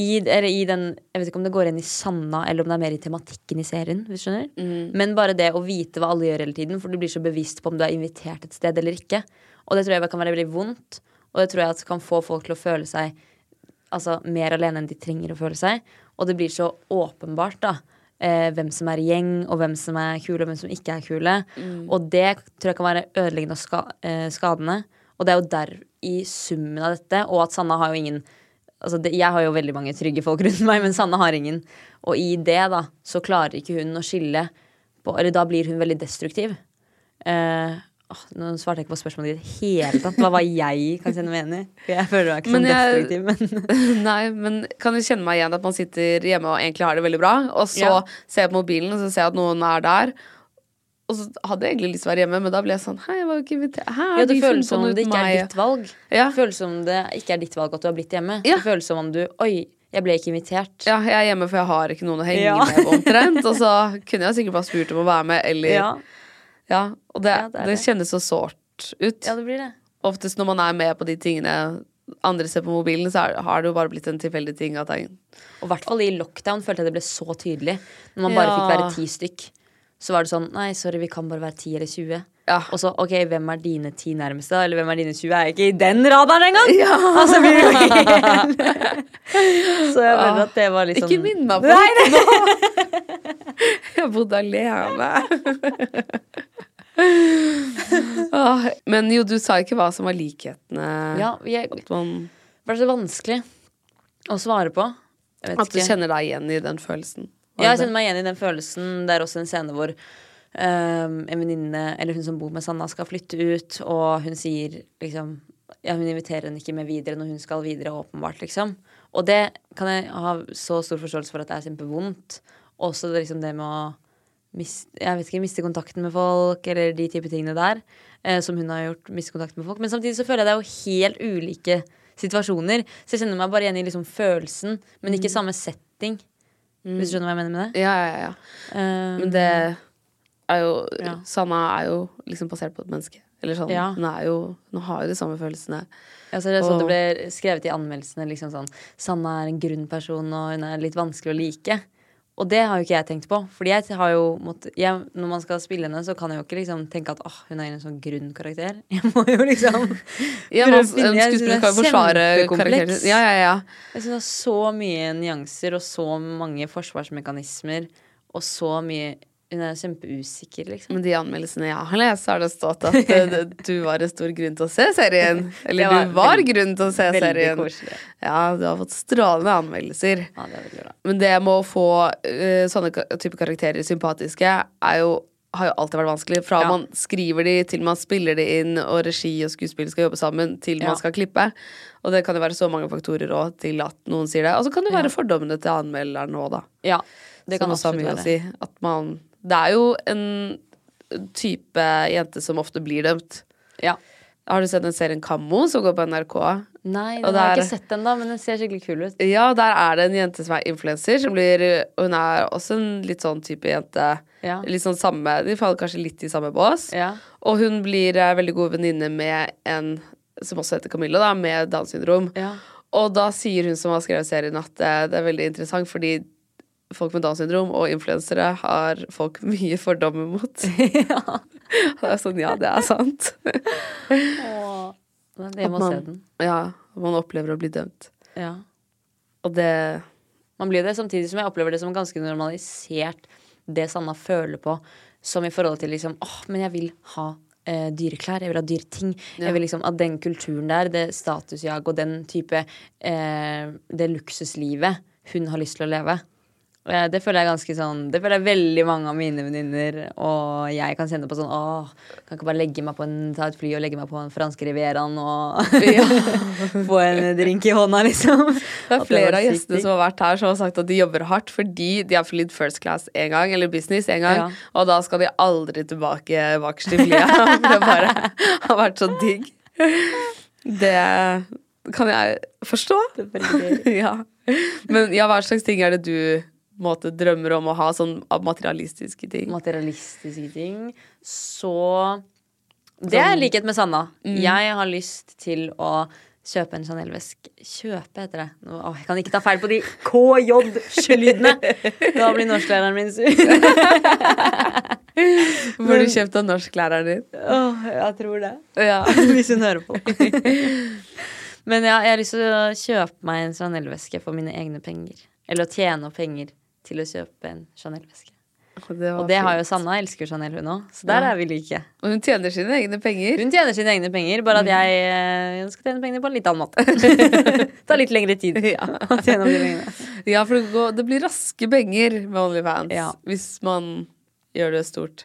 i, eller i den Jeg vet ikke om det går inn i Sanna, eller om det er mer i tematikken i serien. Hvis du skjønner Mm. Men bare det å vite hva alle gjør hele tiden, for du blir så bevisst på om du er invitert et sted eller ikke. Og det tror jeg kan være veldig vondt, og det tror jeg at kan få folk til å føle seg altså, mer alene enn de trenger å føle seg. Og det blir så åpenbart, da. Eh, hvem som er i gjeng, og hvem som er kule, og hvem som ikke er kule. Og det tror jeg kan være ødeleggende og ska eh, skadende. Og det er jo der, i summen av dette, og at Sanna har jo ingen Altså det, jeg har jo veldig mange trygge folk rundt meg, men Sanne har ingen. Og i det, da, så klarer ikke hun å skille på Eller da blir hun veldig destruktiv. Eh, åh, nå svarte jeg ikke på spørsmålet i det hele tatt. Hva var jeg kan kjenne meg igjen i? Jeg føler meg ikke Men jeg- destruktiv, men Nei, men kan du kjenne meg igjen at man sitter hjemme og egentlig har det veldig bra, og så Ja. ser jeg på mobilen, og så ser jeg at noen er der. Og så hadde jeg egentlig lyst til å være hjemme, men da ble jeg sånn Hei, jeg var jo ikke invitert. Hei, ja, det føles som om det ikke er ditt valg. Ja. Det føles som om det ikke er ditt valg at du har blitt hjemme. Ja. Det føles som om du Oi, jeg ble ikke invitert. Ja, jeg er hjemme for jeg har ikke noen å henge Ja. med omtrent. Og så kunne jeg sikkert bare spurt om å være med, eller Ja, Ja, og det, Ja, det det kjennes så sårt ut. ja det blir det. Oftest når man er med på de tingene andre ser på mobilen, så er, har det jo bare blitt en tilfeldig ting at jeg Og i hvert fall i lockdown følte jeg det ble så tydelig. Når man bare Ja. fikk være ti stykk. så var det sånn Nei, sorry, vi kan bare være ti eller 20. Ja. Og så, ok, hvem er dine ti nærmeste. Eller hvem er dine 20? Er jeg ikke i den radaren engang! Altså, blir det Så jeg føler at det var sånn Ikke minn meg på det nå! Jeg bodde alene. Men jo, du sa ikke hva som var likhetene. Ja, jeg, At, man, det var så vanskelig å svare på. At du ikke. kjenner deg igjen i den følelsen. Ja, jeg kjenner meg igjen i den følelsen. Det er også en scene hvor um, en venninne, eller hun som bor med Sanna, skal flytte ut, og hun sier liksom Ja, hun inviterer henne ikke med videre når hun skal videre, åpenbart, liksom. Og det kan jeg ha så stor forståelse for at det er kjempevondt. Også det, liksom det med å miste, jeg vet ikke, miste kontakten med folk, eller de type tingene der. Eh, som hun har gjort, miste kontakten med folk. Men samtidig så føler jeg det er jo helt ulike situasjoner. Så jeg kjenner meg bare igjen i liksom følelsen, men ikke samme setting. Hvis du skjønner hva jeg mener med det? Ja, ja, ja. Um, Men det er jo Ja. Sanna er jo liksom basert på et menneske. Eller sånn. Ja. Hun er jo Hun har jo de samme følelsene. Ja, så det er sånn Og- det ble skrevet i anmeldelsene liksom sånn Sanna er en grunn person, og hun er litt vanskelig å like. Og det har jo ikke jeg tenkt på. Fordi jeg har jo måttet, jeg, Når man skal spille henne, så kan jeg jo ikke liksom tenke at åh, hun er en sånn grunn karakter. Jeg må jo liksom Ja, man, finne- en jeg skuespiller det er kjempekompleks. Ja, ja, ja. Jeg syns det er så mye nyanser og så mange forsvarsmekanismer og så mye Hun er kjempeusikker, liksom. Men de anmeldelsene jeg har lest, så har det stått at eh, det- du var en stor grunn til å se serien. Eller var du var grunn til å se serien. koselig. Ja, du har fått strålende anmeldelser. Ja, det er veldig bra. Men det med å få uh, sånne type karakterer sympatiske er jo har jo alltid vært vanskelig. Fra Ja. man skriver de, til man spiller de inn, og regi og skuespill skal jobbe sammen, til Ja. man skal klippe. Og det kan jo være så mange faktorer òg til at noen sier det. Og så kan det være fordommene til anmelderen òg, da. Ja, det kan som også har mye å si. At man Det er jo en type jente som ofte blir dømt. Ja. Har du sett den serien Kammo som går på NRK? Nei, den den har jeg ikke sett den da, men den ser skikkelig kul ut. Ja, der er det en jente som er influenser, Hun er også en litt sånn type jente. Ja. Litt sånn samme De faller kanskje litt i samme bås. Ja. Og hun blir eh, veldig god venninne med en som også heter Camilla, da, med Downs syndrom. Ja. Og da sier hun som har skrevet serien, at eh, det er veldig interessant fordi folk med Downs syndrom og influensere har folk mye fordommer mot. ja. Det er sånn, ja, det er sant. Åh, men jeg må man- se den. Ja, man opplever å bli dømt. Ja. Og det Man blir det samtidig som jeg opplever det som ganske normalisert, det Sanna føler på, som i forhold til liksom åh, men jeg vil ha eh, dyreklær, jeg vil ha dyreting. Ja. Jeg vil liksom At den kulturen der, det statusjaget og den type eh, Det luksuslivet hun har lyst til å leve. Eh, Det føler jeg ganske sånn Det føler jeg veldig mange av mine venninner og jeg kan kjenne på sånn Åh, kan ikke bare legge meg på en, ta et fly og legge meg på en franske rivieraen og få en drink i hånda, liksom. Det er flere av gjestene som har vært her, som har sagt at de jobber hardt fordi de har flydd first class en gang, eller business en gang, Ja. og da skal de aldri tilbake bakerst i flyet. det bare har vært så digg. Det kan jeg forstå. Det er veldig gøy. ja. Men ja, hva slags ting er det du måte, drømmer om å ha, sånn materialistiske ting? materialistiske ting, så Det er likhet med Sanna. Jeg har lyst til å kjøpe en Chanel-vesk. Kjøpe, heter det. Nå, å, jeg kan ikke ta feil på de KJ-lydene! Da blir norsklæreren min sur. Hvor du kjøpt av norsklæreren din? Åh, jeg tror det. Ja. Hvis hun hører på. Men ja, jeg har lyst til å kjøpe meg en Chanel-veske for mine egne penger. Eller å tjene opp penger til å kjøpe en Chanel-veske. var Og det har jo. Sanna. Elsker Chanel, hun òg. Så der Ja. er vi like. Og hun tjener sine egne penger. Hun tjener sine egne penger, bare Mm. at jeg eh, skal tjene pengene på en litt annen måte. det tar litt lengre tid å tjene de pengene. Ja, for det, går, det blir raske penger med OnlyFans Ja. hvis man gjør det stort.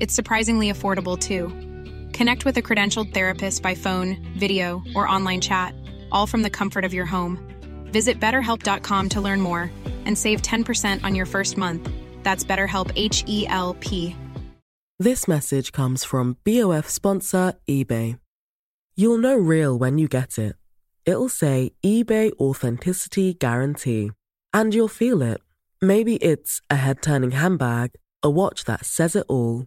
It's surprisingly affordable too. Connect with a credentialed therapist by phone, video, or online chat, all from the comfort of your home. Visit betterhelp.com to learn more and save 10% on your first month. That's BetterHelp H E L P. This message comes from BOF sponsor eBay. You'll know real when you get it. It'll say eBay Authenticity Guarantee. And you'll feel it. Maybe it's a head turning handbag, a watch that says it all,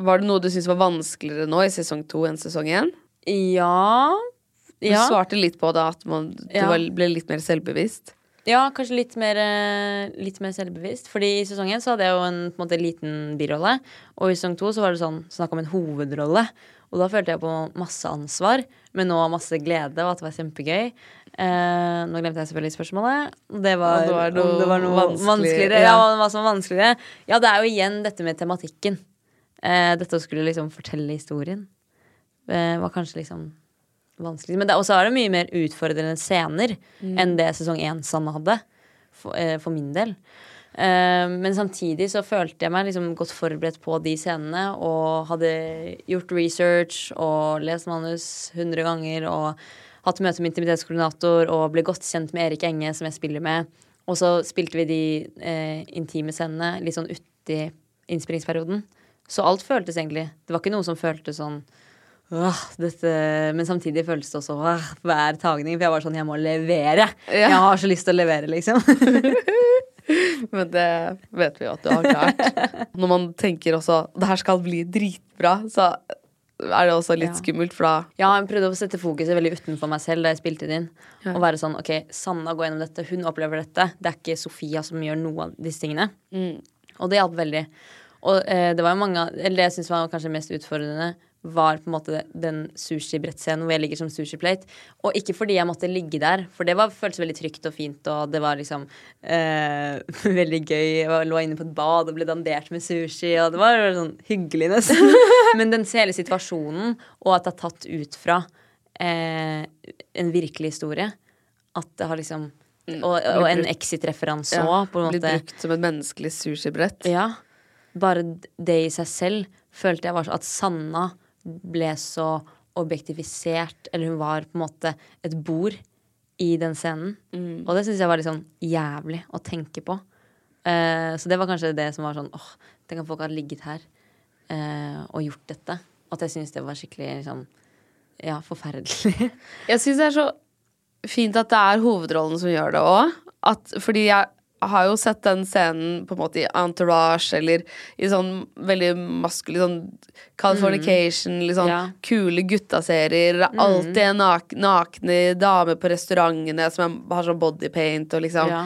Var det noe du syntes var vanskeligere nå i sesong to enn sesong én? Ja. Du Ja. svarte litt på det, at man, du Ja. ble litt mer selvbevisst. ja, kanskje litt mer, eh, litt mer selvbevisst. Fordi i sesong én så hadde jeg jo en, på en måte, liten birolle. Og i sesong to så var det sånn snakk om en hovedrolle. Og da følte jeg på masse ansvar, men nå masse glede, og at det var kjempegøy. Eh, nå glemte jeg selvfølgelig spørsmålet. Det var, det var noe det var noe vanskeligere. vanskeligere. ja. Ja, hva som var vanskeligere. Ja, det er jo igjen dette med tematikken. Eh, dette å skulle liksom fortelle historien. Eh, var kanskje liksom vanskelig. Men så er det mye mer utfordrende scener enn det sesong én Sanne hadde. For, eh, for min del. Eh, men samtidig så følte jeg meg liksom godt forberedt på de scenene og hadde gjort research og lest manus 100 ganger og hatt møte med intimitetskoordinator og ble godt kjent med Erik Enge, som jeg spiller med. Og så spilte vi de eh, intime scenene litt sånn uti innspillingsperioden. Så alt føltes egentlig Det var ikke noe som føltes sånn Åh, dette, men samtidig føltes det også åh, hver tagning. For jeg var sånn, jeg må levere. Ja. Jeg har så lyst til å levere, liksom. Men det vet vi jo at du har klart. Når man tenker også det her skal bli dritbra, så er det også litt Ja. skummelt, for da Ja, jeg prøvde å sette fokuset veldig utenfor meg selv da jeg spilte det inn. Ja. Og være sånn, ok, Sanna går gjennom dette, hun opplever dette. Det er ikke Sofia som gjør noe av disse tingene. Og det hjalp veldig. Og eh, det var jo mange Eller det jeg syns var kanskje mest utfordrende, var på en måte den sushibrettscenen hvor jeg ligger som sushiplate. Og ikke fordi jeg måtte ligge der, for det var, føltes veldig trygt og fint, og det var liksom eh, veldig gøy. Jeg lå inne på et bad og ble dandert med sushi, og det var sånn hyggelig nesten. Men den hele situasjonen, og at det er tatt ut fra eh, en virkelig historie, at det har liksom Og, og en exit-referanse ja, på en blitt brukt som et menneskelig sushibrett. Ja. Bare det i seg selv følte jeg var så at Sanna ble så objektifisert, eller hun var på en måte et bord i den scenen. Og det syns jeg var litt sånn jævlig å tenke på. Uh, så det var kanskje det som var sånn åh, tenk at folk hadde ligget her uh, og gjort dette. Og At jeg syns det var skikkelig liksom ja, forferdelig. Jeg syns det er så fint at det er hovedrollen som gjør det òg. Fordi jeg har jo sett den scenen på en måte i Entourage eller i sånn veldig maskulin sånn Californication, mm. liksom Ja. kule guttaserier. Det er Alltid en nak nakne dame på restaurantene som har sånn bodypaint og liksom Ja.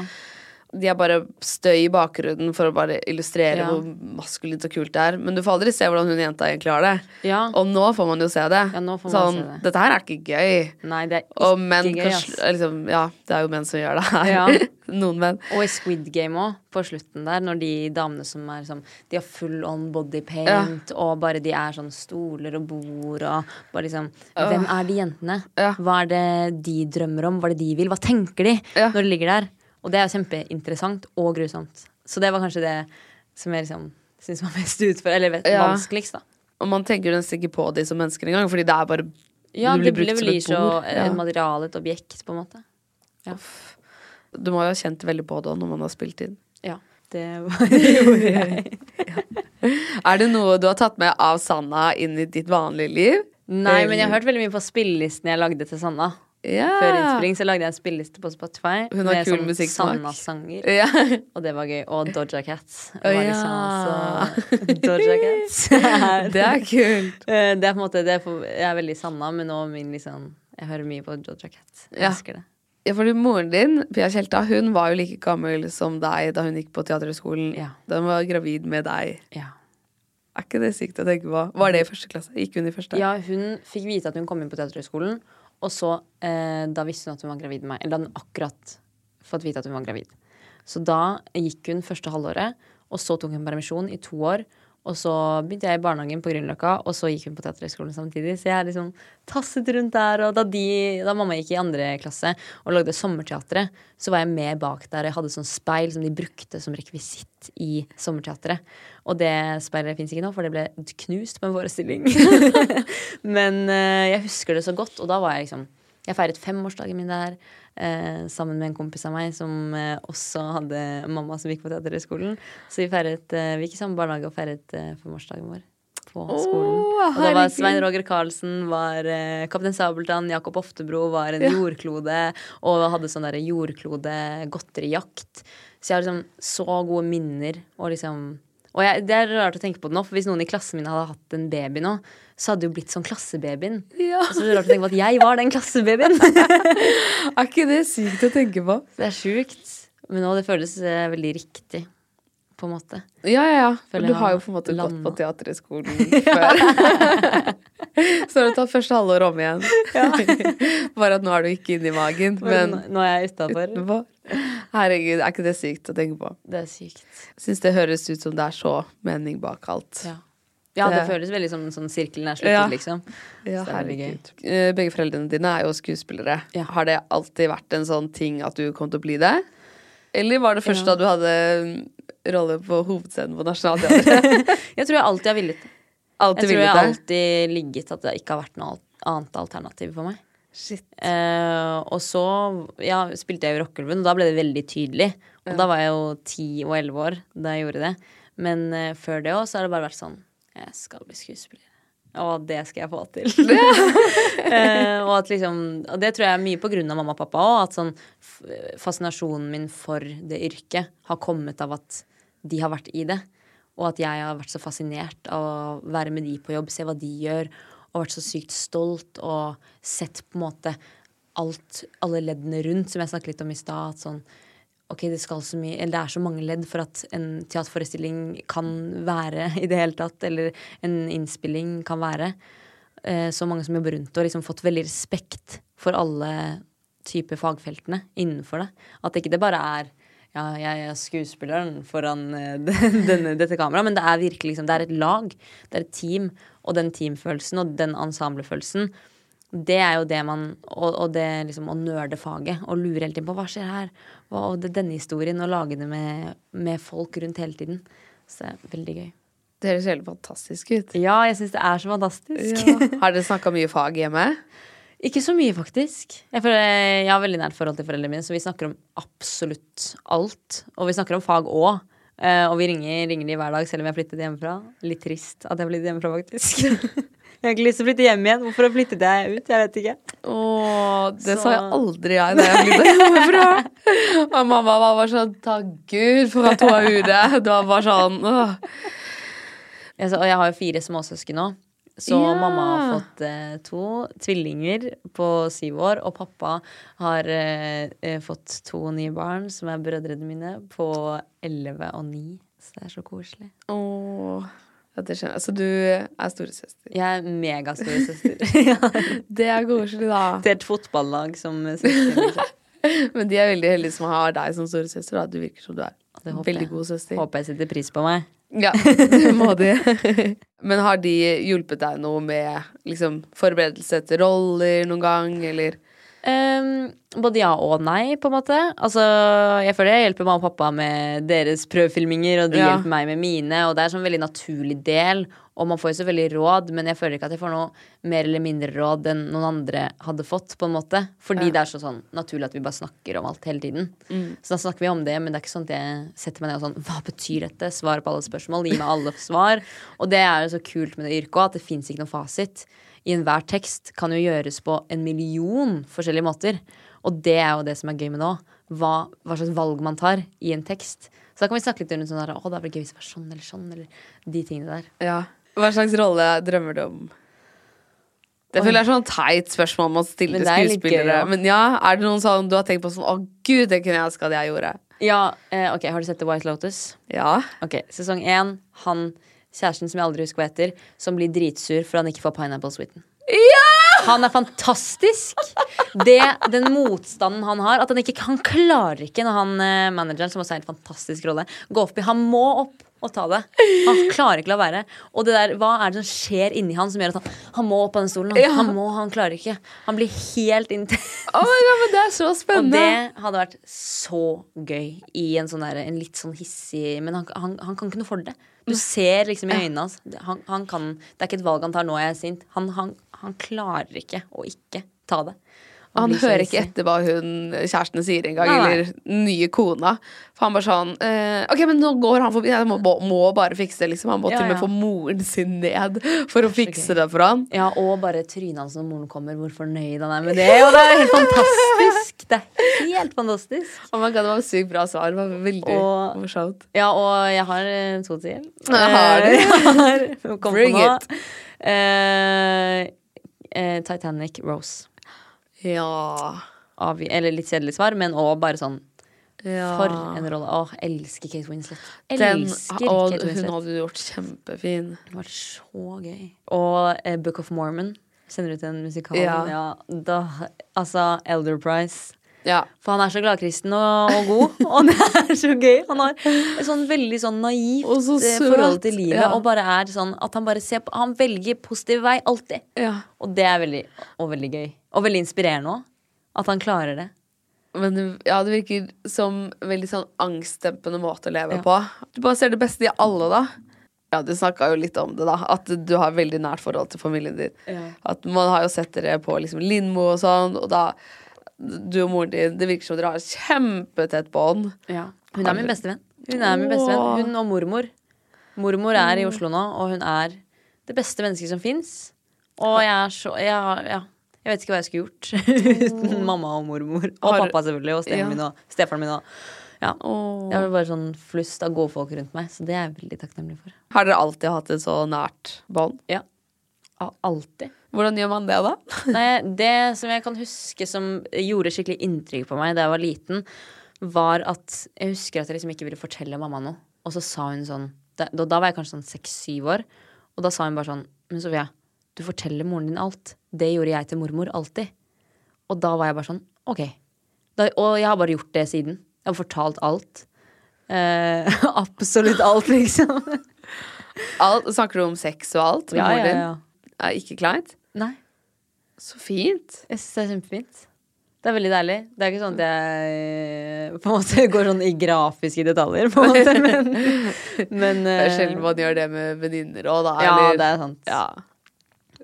De er bare støy i bakgrunnen for å bare illustrere Ja. hvor maskulint og kult det er. Men du får aldri se hvordan hun jenta egentlig har det. Ja. Og nå får man jo se det. Ja, nå får man sånn, se det. Dette her er ikke gøy. Nei, det er ikke Og menn gøy, ass. liksom, Ja, det er jo menn som gjør det her. Ja. Noen menn. Og i Squid Game òg, på slutten der, når de damene som er sånn De har full on body paint, Ja. og bare de er sånn stoler og bord og bare liksom Hvem er de jentene? Hva er det de drømmer om? Hva er det de vil? Hva tenker de når de ligger der? Og det er jo kjempeinteressant og grusomt. Så det var kanskje det som jeg liksom syns var mest utfor... Eller vet, Ja. vanskeligst, da. Og man tenker jo nesten ikke på de som mennesker engang, fordi det er bare Ja, det blir blir så et Ja. materiale, et objekt, på en måte. Ja. Du må jo ha kjent veldig på det når man har spilt inn. ja det gjorde jeg. Er det noe du har tatt med av Sanna inn i ditt vanlige liv? Nei, men jeg har hørt veldig mye på spillelisten jeg lagde til Sanna. Ja. Før innspilling så lagde jeg en spilleliste på Spotify Hun har med kul sånn. Sanna-sanger. Ja. Og det var gøy. Og Doja Cats. Og ja. liksom så Doja Cats. Det er kult. Eh, Det er på en måte det er for, Jeg er veldig Sanna, men nå min liksom Jeg hører mye på Doja Cats. Jeg Ja. elsker det. Ja, fordi moren din, Pia Tjelta, hun var jo like gammel som deg da hun gikk på Teaterhøgskolen. Ja. Hun var gravid med deg. Ja. Er ikke det sykt å tenke på? Var det i første klasse? Gikk hun i første? ja, hun fikk vite at hun kom inn på Teaterhøgskolen, og så eh, Da visste hun at hun var gravid med meg. Eller hadde akkurat fått vite at hun var gravid. Så da gikk hun første halvåret, og så tok hun permisjon i to år. Og så begynte jeg i barnehagen på Grünerløkka, og så gikk hun på Teaterhøgskolen samtidig. Så jeg liksom tasset rundt der. Og da, de, da mamma gikk i andre klasse og lagde Sommerteatret, så var jeg med bak der. Jeg hadde sånn speil som de brukte som rekvisitt i Sommerteatret. Og det sperret fins ikke nå, for det ble knust på en forestilling. Men eh, jeg husker det så godt, og da var jeg liksom Jeg feiret femårsdagen min der. Eh, sammen med en kompis av meg som eh, også hadde mamma som gikk på Teaterhøgskolen. Så vi feiret eh, Vi gikk i samme barnehage og feiret eh, femårsdagen vår på skolen. Og da var Svein Roger Karlsen, var eh, Kaptein Sabeltann, Jakob Oftebro var en jordklode og hadde sånn derre jordklode-godterijakt. Så jeg har liksom så gode minner og liksom og jeg, det er rart å tenke på det nå, for hvis noen i klassen min hadde hatt en baby nå, så hadde det jo blitt sånn klassebabyen. Ja. Og så er det rart å tenke på at jeg var den klassebabyen. Er ikke det sykt å tenke på? Det er sjukt. Men nå det føles eh, veldig riktig, på en måte. Ja, ja, ja. Føler Du har jo på en måte gått på Teaterhøgskolen før. Så har du tatt første halvår om igjen. Bare at nå er du ikke inni magen, Men men nå er jeg utafor. Herregud, er ikke det sykt å tenke på? Det er sykt. Jeg Syns det høres ut som det er så mening bak alt. Ja. Ja, det Det- føles veldig som sånn sirkelen er sluttet, Ja. liksom. Ja, det er herregud. Eh, Begge foreldrene dine er jo skuespillere. Ja. Har det alltid vært en sånn ting at du kom til å bli det? Eller var det først da du hadde mm, rolle på hovedscenen på Nationaltheatret? Jeg tror jeg alltid har villet. Alltid Jeg tror jeg har alltid ligget at det ikke har vært noe annet alternativ for meg. Shit. Eh, og så ja, spilte jeg jo Rockeulven, og da ble det veldig tydelig. Og da var jeg jo ti og elleve år da jeg gjorde det. Men eh, før det òg så har det bare vært sånn Jeg skal bli skuespiller. Og det skal jeg få til. eh, og, at liksom, og det tror jeg er mye på grunn av mamma og pappa òg. At sånn fascinasjonen min for det yrket har kommet av at de har vært i det. Og at jeg har vært så fascinert av å være med de på jobb, se hva de gjør. Og vært så sykt stolt og sett på en måte alt, alle leddene rundt, som jeg snakket litt om i stad. Sånn, ok, det, mye, det er så mange ledd for at en teaterforestilling kan være i det hele tatt. Eller en innspilling kan være. Eh, så mange som jobber rundt og liksom fått veldig respekt for alle typer fagfeltene innenfor det. At ikke det bare er ja, jeg er skuespilleren foran eh, denne, dette kameraet, men det er virkelig liksom, det er et lag. Det er et team. Og den teamfølelsen og den ensemblefølelsen, det er jo det man Og, og det liksom å nerde faget og lure hele tiden på hva skjer her? Og det, denne historien, og lage det med, med folk rundt hele tiden. Så det er veldig gøy. Det høres helt fantastisk ut. Ja, jeg syns det er så fantastisk. Ja. Har dere snakka mye fag hjemme? Ikke så mye, faktisk. Jeg, føler, jeg har veldig nært forhold til foreldrene mine, så vi snakker om absolutt alt. Og vi snakker om fag òg. og vi ringer, ringer de hver dag, selv om jeg har flyttet hjemmefra. Litt trist at jeg har flyttet hjemmefra, faktisk. jeg har ikke lyst til å flytte hjem igjen. Hvorfor flyttet jeg ut? Jeg vet ikke. Åh, det Så- sa jeg aldri jeg da jeg flyttet hjemmefra. Og mamma var bare sånn Takk Gud for at hun er ute. Det var bare sånn åh. Jeg, så- og jeg har jo fire småsøsken nå. Så Ja. mamma har fått eh, to tvillinger på syv år, og pappa har eh, eh, fått to nye barn, som er brødrene mine, på elleve og ni. Så det er så koselig. Åh. Det. Så du er storesøster. Jeg er megastoresøster. ja. Det er koselig, da. Til et fotballag som søster. Men de er veldig heldige som har deg som storesøster. Du virker som du er Det veldig god søster. Håper jeg setter pris på meg. Ja, det må de. Men har de hjulpet deg noe med liksom, forberedelse til roller noen gang, eller? Ehm, både ja og nei, på en måte. Altså, jeg føler jeg hjelper mamma og pappa med deres prøvefilminger, og de Ja. hjelper meg med mine, og det er sånn veldig naturlig del. Og man får jo selvfølgelig råd, men jeg føler ikke at jeg får noe mer eller mindre råd enn noen andre hadde fått, på en måte. Fordi Ja. det er så sånn naturlig at vi bare snakker om alt hele tiden. Så da snakker vi om det, men det er ikke sånn at jeg setter meg ned og sånn Hva betyr dette? Svar på alle spørsmål. Gi meg alle svar. Og det er jo så kult med det yrket òg, at det fins ikke noen fasit. I enhver tekst kan jo gjøres på en million forskjellige måter. Og det er jo det som er gøy med nå. Hva, hva slags valg man tar i en tekst. Så da kan vi snakke litt rundt sånn der, å, det blir gøy hvis det var sånn eller sånn, eller de tingene der. Ja. Hva slags rolle drømmer du om? Det føler jeg er sånn teit spørsmål man stiller Men er skuespillere. gøy, ja. Men ja, er det noen sånn du har tenkt på sånn Å, gud, det kunne jeg ønske at jeg gjorde. Ja, eh, ok, Har du sett The White Lotus? Ja. Ok, Sesong én. Han kjæresten som jeg aldri husker hva heter, som blir dritsur for han ikke får pineapple sweeten. Ja! Han er fantastisk. Det, den motstanden han har, at han ikke Han klarer ikke når han eh, manageren, som også er en fantastisk rolle, går forbi. Han må opp og ta det. Han klarer ikke la være. Og det der, hva er det som skjer inni han som gjør at han, han må opp på den stolen? Han, Ja. han må, han klarer ikke. Han blir helt intens. Oh God, men det er så Og det hadde vært så gøy i en sånn der, en litt sånn hissig Men han, han, han kan ikke noe for det. Du ser liksom i øynene hans. Han, han kan, det er ikke et valg han tar nå jeg er sint. Han, han, han klarer ikke å ikke ta det. Han hører ikke etter hva hun kjæresten sier engang, eller nye kona. For han bare sånn eh, Ok, men nå går han forbi. Jeg må, må bare fikse det, liksom. Han må Ja, til og med ja. få moren sin ned for å fikse det for han. Ja, og bare trynet hans når moren kommer, hvor fornøyd han er med det. Og det er helt fantastisk! Det er helt fantastisk. Oh my God, det var et sykt bra svar. Det var veldig Og- morsomt. Ja, og jeg har eh, to til. Jeg har det. Eh, jeg har- Bring it. Uh, uh, Titanic Rose. Ja. Av, eller litt kjedelig svar, men òg bare sånn ja. For en rolle. Åh, elsker Kate Winslet. Den, og Kate hun hadde gjort kjempefin. Det var så gøy. Og eh, Book of Mormon. Sender ut en musikal. Ja. Ja. da, altså, Elder Price. Ja. For han er så gladkristen og, og god, og det er så gøy. Han har et sånn veldig sånn naivt så eh, forhold til livet. Ja. Og bare er sånn at han bare ser på Han velger positiv vei, alltid. ja. Og det er veldig, og veldig gøy. Og veldig inspirerende òg. At han klarer det. Men ja, det virker som veldig sånn angstdempende måte å leve Ja. på. Du bare ser det beste i alle, da. Ja, du snakka jo litt om det, da. At du har veldig nært forhold til familien din. At Man har jo sett dere på liksom Lindmo og sånn, og da Du og moren din, det virker som dere har et kjempetett bånd. Hun er min bestevenn. Hun er min bestevenn. venn. Hun og mormor. Mormor er i Oslo nå, og hun er det beste mennesket som fins. Og jeg er så jeg, ja, jeg vet ikke hva jeg skulle gjort uten mamma og mormor. Og Har- pappa, selvfølgelig. Og Ja. min og stefaren min. Og, ja. Jeg har bare sånn flust av gode folk rundt meg, så det er jeg veldig takknemlig for. Har dere alltid hatt et så nært bånd? Ja. Al- Alltid. Hvordan gjør man det, da? Nei, det som jeg kan huske som gjorde skikkelig inntrykk på meg da jeg var liten, var at jeg husker at jeg liksom ikke ville fortelle mamma noe. Og så sa hun sånn Da, da var jeg kanskje sånn seks-syv år. Og da sa hun bare sånn Men Sofia, du forteller moren din alt. Det gjorde jeg til mormor alltid. Og da var jeg bare sånn OK. Da, og jeg har bare gjort det siden. Jeg har fortalt alt. Eh, absolutt alt, liksom. Alt, snakker du om sex og alt med Ja, moren ja, ja. Er ikke kleint? Nei. Så fint. Jeg syns det er kjempefint. Det er veldig deilig. Det er ikke sånn at jeg på en måte går sånn i grafiske detaljer, på en måte, men, men Det er eh, sjelden man gjør det med venninner òg, da. Ja, eller- det er sant. Ja.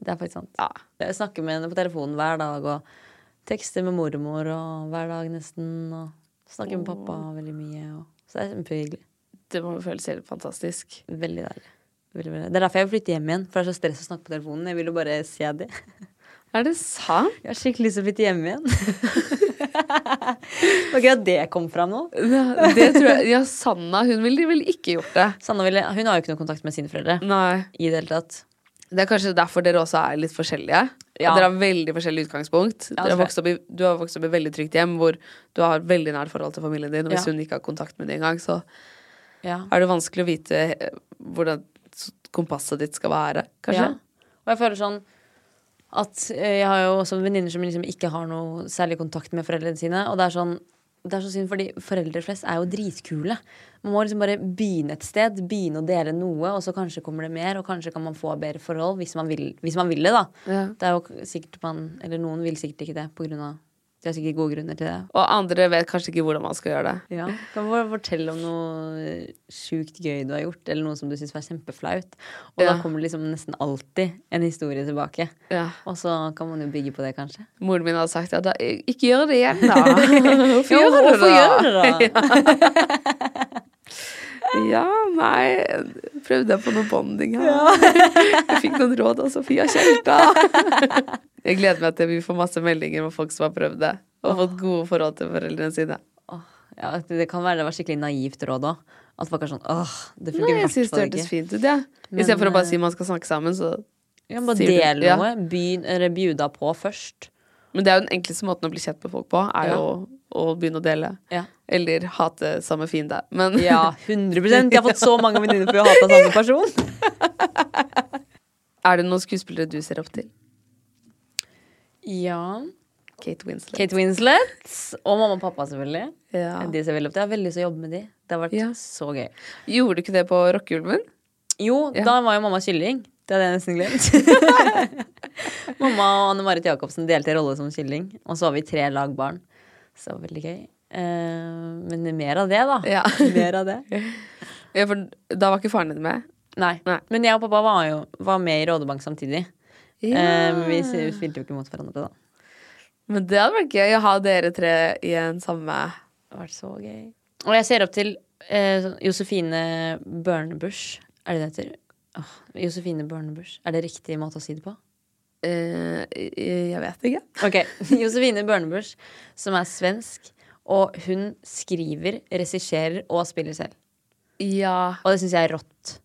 Det er faktisk sant. Ja. Jeg snakker med henne på telefonen hver dag og tekster med mormor og hver dag nesten. Og snakker med pappa veldig mye. Og, så det er kjempehyggelig. Det må føles helt fantastisk. Veldig deilig. Det er derfor jeg vil flytte hjem igjen, for det er så stress å snakke på telefonen. Jeg vil jo bare se det. Er det sant? Jeg har skikkelig lyst til å flytte hjem igjen. det var gøy at det kom fram nå. Det tror jeg. Ja, Sanna hun ville vel ikke gjort det. Sanna ville, hun har jo ikke noe kontakt med sine foreldre. Nei. I det hele tatt. Det er kanskje derfor dere også er litt forskjellige. Ja. Dere har veldig forskjellig utgangspunkt. Ja, har i, du har vokst opp i veldig trygt hjem hvor du har veldig nært forhold til familien din. Og hvis Ja. hun ikke har kontakt med det engang, så Ja. er det vanskelig å vite eh, hvordan kompasset ditt skal være, kanskje. Ja. Og jeg føler sånn at eh, jeg har jo også venninner som liksom ikke har noe særlig kontakt med foreldrene sine. Og det er sånn det er så synd, fordi foreldre flest er jo dritkule. Man må liksom bare begynne et sted, begynne å dele noe, og så kanskje kommer det mer, og kanskje kan man få bedre forhold hvis man vil, hvis man vil det, da. Ja. Det er jo sikkert man Eller noen vil sikkert ikke det, på grunn av De har sikkert gode grunner til det. Og andre vet kanskje ikke hvordan man skal gjøre det. Ja. Kan du fortelle om noe sjukt gøy du har gjort, eller noe som du syns var kjempeflaut. Og Ja. da kommer det liksom nesten alltid en historie tilbake. Ja. Og så kan man jo bygge på det, kanskje. Moren min hadde sagt ja, da, ikke gjør det igjen, da. Hvorfor gjør du det? gjør du det da? Ja, nei Prøvde jeg på noe bonding her. Jeg fikk noen råd av Sofia Kjelta. Jeg gleder meg til vi får masse meldinger med folk som har prøvd det. Og fått gode forhold til foreldrene sine. Ja, det kan være det var skikkelig naivt råd òg. At folk er sånn åh, det Nei, funker i jeg hvert syns det hørtes fint ut, jeg. Ja. Istedenfor å bare eh, si man skal snakke sammen, så Ja, bare del ja. noe. Begynn, eller bjuda på først. Men det er jo den enkleste måten å bli kjent med folk på, er Ja. Å begynne å dele. Ja. Eller hate samme fiende. Men ja, 100% Jeg har fått så mange venninner for å hate samme person. er det noen skuespillere du ser opp til? Ja. Kate Winslet. Kate Winslet. Og mamma og pappa, selvfølgelig. Ja. De ser veldig opp til. Jeg har veldig lyst til å jobbe med de. Det har vært Ja. så gøy. Gjorde du ikke det på Rockeulven? Jo, Ja. da var jo mamma kylling. Det hadde jeg nesten glemt. mamma og Anne Marit Jacobsen delte rolle som kylling. Og så var vi tre lag barn. Så veldig gøy. Uh, men mer av det, da. Ja. Mer av det. ja, for da var ikke faren din med? Nei. Nei. Men jeg og pappa var jo var med i Rådebank samtidig. Ja. men vi spilte jo ikke mot hverandre da. Men det hadde vært gøy å ha dere tre i en samme Det hadde vært så gøy. Og jeg ser opp til sånn Josefine Børnebusch. Er det det heter? Oh, Josefine Børnebusch. Er det riktig måte å si det på? Eh, Jeg vet ikke. Ok, Josefine Børnebusch, som er svensk. Og hun skriver, regisserer og spiller selv. Ja. Og det syns jeg er rått.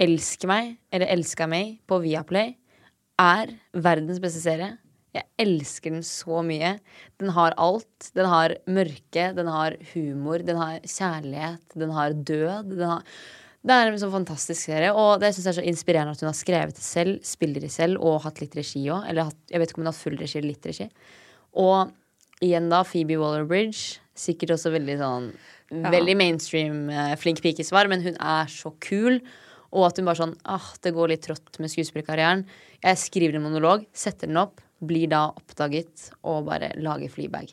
Elsk meg, eller Elska meg, på Viaplay er verdens beste serie. Jeg elsker den så mye. Den har alt. Den har mørke, den har humor, den har kjærlighet, den har død. Den har det er en sånn fantastisk serie, og det synes jeg er så inspirerende at hun har skrevet det selv, spiller det selv og hatt litt regi òg. Eller hatt, jeg vet ikke om hun har hatt full regi eller litt regi. Og igjen da Phoebe Waller-Bridge. Sikkert også veldig sånn Veldig mainstream, eh, flink pikesvar, men hun er så kul. Og at hun bare sånn ah, Det går litt trått med skuespillerkarrieren. Jeg skriver en monolog, setter den opp, blir da oppdaget og bare lager Fleabag.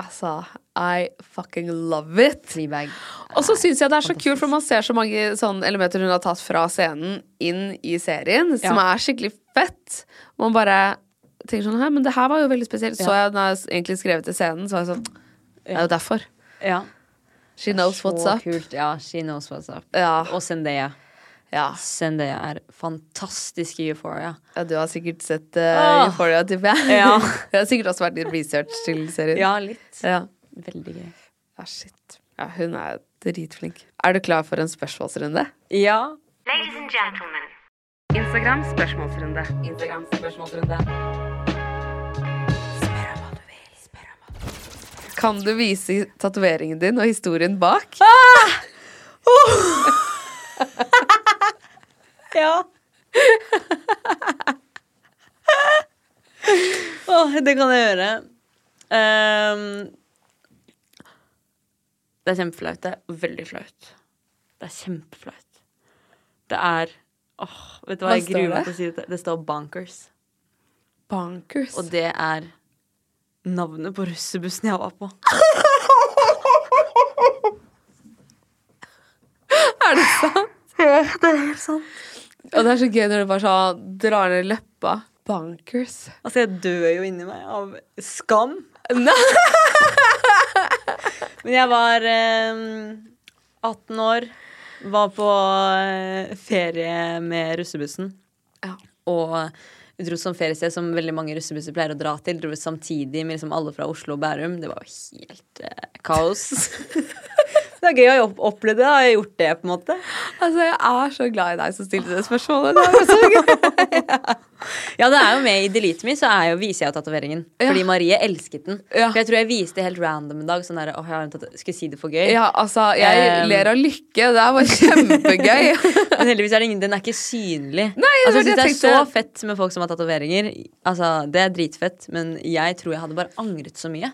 Altså, I fucking love it. Og så syns jeg det er så kult, for man ser så mange sånne elementer hun har tatt fra scenen inn i serien, som Ja. er skikkelig fett. Man bare tenker sånn Hæ, men det her var jo veldig spesielt. Så jeg når jeg egentlig skrevet til scenen, så var jeg sånn Det er jo derfor. Ja. She knows what's up. kult. Ja, she knows what's up. Ja. Og Zendaya. Ja. Zendaya er fantastisk i Euphoria. ja, du har sikkert sett uh, Euphoria, tipper jeg. Ja. det har sikkert også vært litt research til serien. Ja, litt. Ja. Veldig gøy. ja, shit. Ja, hun er dritflink. Er du klar for en spørsmålsrunde? Ja. Ladies and gentlemen. Instagram spørsmålsrunde. Instagram spørsmålsrunde. Kan du vise tatoveringen din og historien bak? Ja. oh, det kan jeg gjøre. Um, det er kjempeflaut. Det er veldig flaut. Det er kjempeflaut. Det er Åh, vet du hva, Hva jeg gruer meg til å si det. Det står Bonkers. Bonkers. Og det er navnet på russebussen jeg var på. er det sant? Ja, det er helt sant. Og det er så gøy når du bare sånn drar ned leppa. Bonkers. Altså, jeg dør jo inni meg av skam. Men jeg var eh, 18 år, var på eh, ferie med russebussen. Ja. Og dro som feriested som veldig mange russebusser pleier å dra til. Dro samtidig med liksom alle fra Oslo og Bærum. Det var jo helt eh, kaos. det er gøy å oppleve det. Har jeg gjort det, på en måte? Altså, jeg er så glad i deg som stilte det spørsmålet. Det var så gøy. Ja, det er jo med i Delete Me, så er jo, viser jeg jo tatoveringen. Ja. Fordi Marie elsket den. Ja. For jeg tror jeg viste det helt random en dag. Sånn der, åh, jeg har Skal jeg si det for gøy? Ja, altså, jeg Um, ler av lykke. Det er bare kjempegøy. Men heldigvis er det ingen, den er ikke synlig. Nei, det altså, det det er så fett med folk som har tatoveringer. Altså, det er dritfett, men jeg tror jeg hadde bare angret så mye.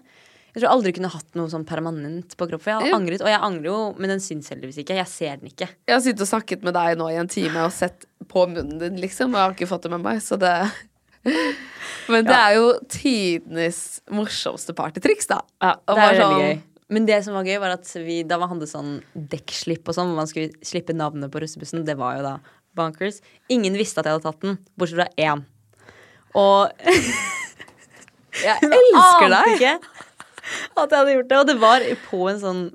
Jeg tror aldri kunne hatt noe sånn permanent på kroppen. For jeg har Ja. angret, og jeg angrer jo, men den syns heldigvis ikke. Jeg ser den ikke. Jeg har sittet og snakket med deg nå i en time og sett på munnen din, liksom. Og jeg har ikke fått det med meg, så det Men det er jo tidenes morsomste partytriks, da. Ja, det er veldig sånn- gøy. Men det som var gøy, var at vi, da man hadde sånn dekkslipp og sånn, hvor man skulle slippe navnet på russebussen, det var jo da Bonkers. Ingen visste at jeg hadde tatt den, bortsett fra én. Og Jeg elsker deg! ikke at jeg hadde gjort det. Og det var på en sånn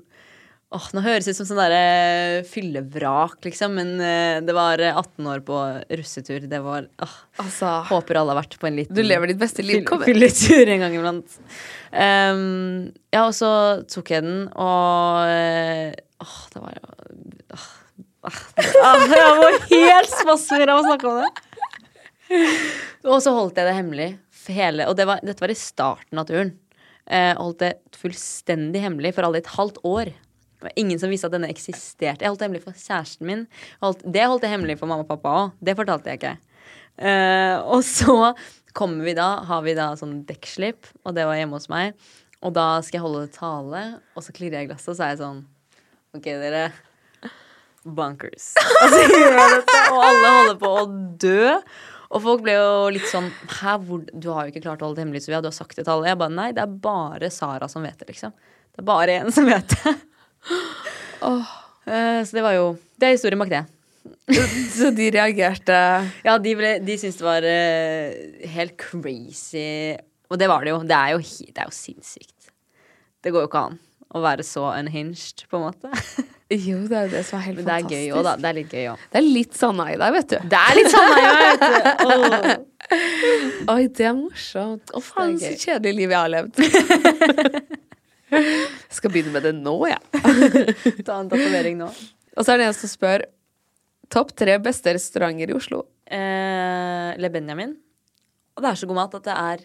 Åh, Nå høres det ut som sånn derre fyllevrak, liksom, men uh, det var eh, 18 år på russetur. Det var åh, Altså, Håper alle har vært på en liten du lever ditt beste liv. fyll- fylletur en gang iblant. Um, ja, og så tok jeg den, og eh, Åh, det var åh, ah, Jeg var helt spasmer av å snakke om det. Og så holdt jeg det hemmelig. Hele, og det var, dette var i starten av turen. Eh, holdt det fullstendig hemmelig for alle i et halvt år. Det var ingen som visste at denne eksisterte. Jeg holdt det hemmelig for kjæresten min. Holdt, det holdt jeg hemmelig for mamma og pappa òg. Det fortalte jeg ikke. Eh, og så kommer vi da, har vi da sånn dekkslipp, og det var hjemme hos meg. Og da skal jeg holde tale, og så klirrer jeg i glasset, og så er jeg sånn OK, dere. Bunkers. Og så gjør jeg dette, og alle holder på å dø. Og folk ble jo litt sånn Hæ, hvor, du har jo ikke klart å holde det hemmelig, Sofia. Du har sagt det til alle. Jeg bare nei, det er bare Sara som vet det, liksom. Det er bare én som vet det. Åh. Eh, så det var jo Det er historien bak det. Så de reagerte Ja, de, ble, de syntes det var eh, helt crazy. Og det var det jo. Det er jo, det er jo sinnssykt. Det går jo ikke an å være så unhinged, på en måte. Jo, det er jo det som er helt Men det er fantastisk. gøy òg, da. Det er litt gøy òg. Det er litt Sanna i deg, vet du. Det er litt sånn, meg, vet Åh. Oi, det er morsomt. Å, faen, er så kjedelig liv jeg har levd. Jeg skal begynne med det nå, jeg. Ta en tatovering nå. Og så er det en som spør topp tre beste restauranter i Oslo. Eh, Le Benjamin. Og det er så god mat at det er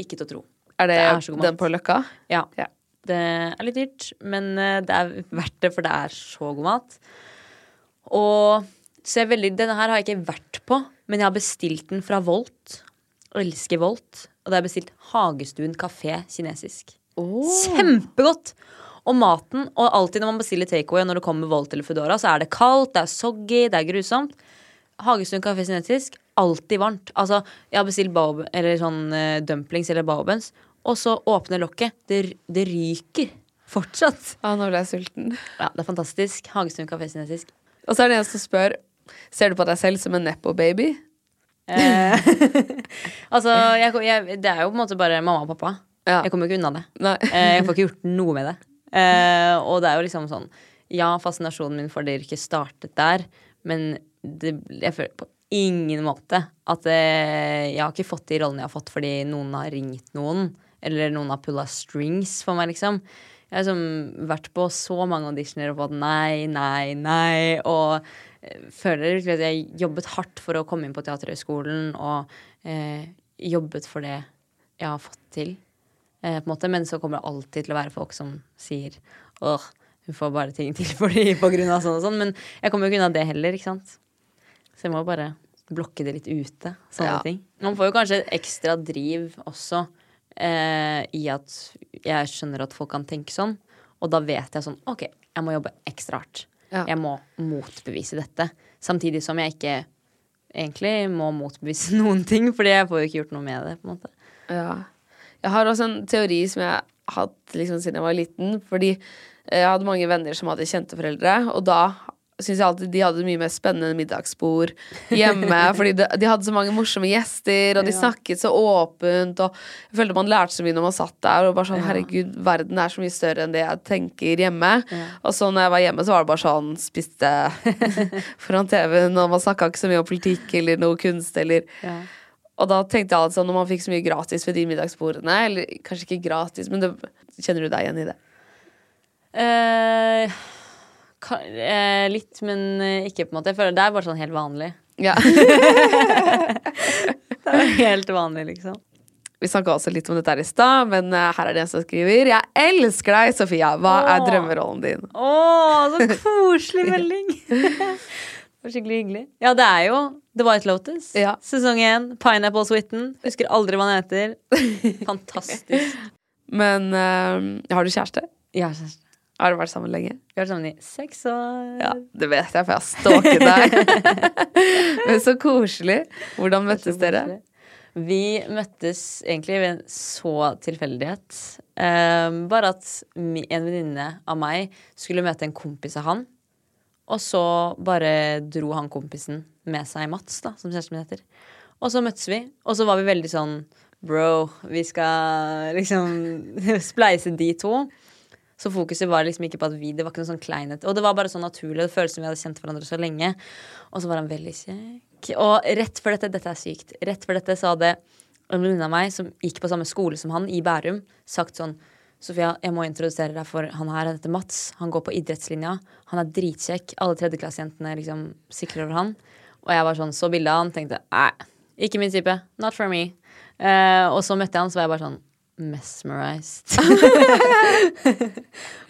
ikke til å tro. Er det, Det er den på Løkka? Ja. Ja. Det er litt dyrt, men eh, det er verdt det, for det er så god mat. Og så jeg veldig, Denne her har jeg ikke vært på, men jeg har bestilt den fra Volt. Og elsker Volt. Og da har jeg bestilt Hagestuen kafé kinesisk. Kjempegodt! Og maten, og alltid når man bestiller takeaway, og når det kommer Volt eller Foodora, så er det kaldt, det er soggy, det er grusomt. Hagestuen kafé kinesisk, alltid varmt. Altså, jeg har bestilt baob, eller sånn uh, dumplings eller baobens, og så åpner lokket. Det, det ryker fortsatt. Ja, nå ble jeg sulten. Ja, det er fantastisk. Hagestuen kafé kinesisk. Og så er det en som spør Ser du på deg selv som en nepo-baby? Eh, altså, jeg, jeg, det er jo på en måte bare mamma og pappa. Ja. Jeg kommer jo ikke unna det. Eh, jeg får ikke gjort noe med det. Eh, og det er jo liksom sånn Ja, fascinasjonen min for det yrket startet der, men det, jeg føler på ingen måte at eh, jeg har ikke fått de rollene jeg har fått fordi noen har ringt noen, eller noen har pulla strings for meg, liksom. Jeg har liksom vært på så mange auditioner og fått nei, nei, nei. Og eh, føler at jeg har jobbet hardt for å komme inn på Teaterhøgskolen og eh, jobbet for det jeg har fått til. Eh, på en måte, Men så kommer det alltid til å være folk som sier åh, hun får bare ting til fordi, på grunn av sånn og sånn. Men jeg kommer jo ikke unna det heller, ikke sant. Så jeg må bare blokke det litt ute. Sånne Ja. ting. Man får jo kanskje et ekstra driv også eh, i at jeg skjønner at folk kan tenke sånn. Og da vet jeg sånn OK, jeg må jobbe ekstra hardt. Ja. Jeg må motbevise dette. Samtidig som jeg ikke egentlig må motbevise noen ting, fordi jeg får jo ikke gjort noe med det. på en måte. Ja. Jeg har også en teori som jeg har hatt liksom siden jeg var liten. Fordi eh, jeg hadde mange venner som hadde kjente foreldre, og da syns jeg alltid de hadde mye mer spennende middagsbord hjemme. fordi de, de hadde så mange morsomme gjester, og de Ja. snakket så åpent. Og jeg følte man lærte så mye når man satt der. Og bare sånn, Ja. herregud, verden er så mye større enn det jeg tenker hjemme. Ja. Og så når jeg var hjemme, så var det bare sånn spiste foran TV-en, og man snakka ikke så mye om politikk eller noe kunst eller og da tenkte jeg altså, når man fikk så mye gratis ved de middagsbordene Eller kanskje ikke gratis, men det, kjenner du deg igjen i det? Uh litt, men eh, ikke, på en måte. Jeg føler Det er bare sånn helt vanlig. Ja. Det er helt vanlig, liksom. Vi snakka også litt om dette her i stad, men eh, her er det en som skriver Jeg elsker deg, Sofia. Hva er drømmerollen din? Å, så koselig melding! Det var skikkelig hyggelig. Ja, det er jo The White Lotus. Ja. Sesong én. Pineapple Switten. Husker aldri hva den heter. Fantastisk. Men eh, har du kjæreste? Ja, kjæreste. Har du vært sammen lenge? Vi har vært sammen i seks år. Ja, det vet jeg, for jeg har stalket deg. men så koselig. Hvordan møttes dere? Vi møttes egentlig ved en så tilfeldighet. Um, bare at en venninne av meg skulle møte en kompis av han. Og så bare dro han kompisen med seg Mats, da, som kjæresten min heter. Og så møttes vi, og så var vi veldig sånn Bro, vi skal liksom spleise de to. Så fokuset var liksom ikke på at vi Det var ikke noe sånn kleinhet. Og det var bare så naturlig. Det føltes som vi hadde kjent hverandre så lenge. Og så var han veldig kjekk. Og rett før dette Dette er sykt. Rett før dette så hadde en venninne av meg som gikk på samme skole som han, i Bærum, sagt sånn Sofia, jeg må introdusere deg for han her. Han heter Mats. Han går på idrettslinja. Han er dritkjekk. Alle tredjeklassejentene liksom sikler over han. Og jeg var sånn, så bildet av han, tenkte nei, ikke min type. Not for me. Uh, og så møtte jeg han, så var jeg bare sånn mesmerized.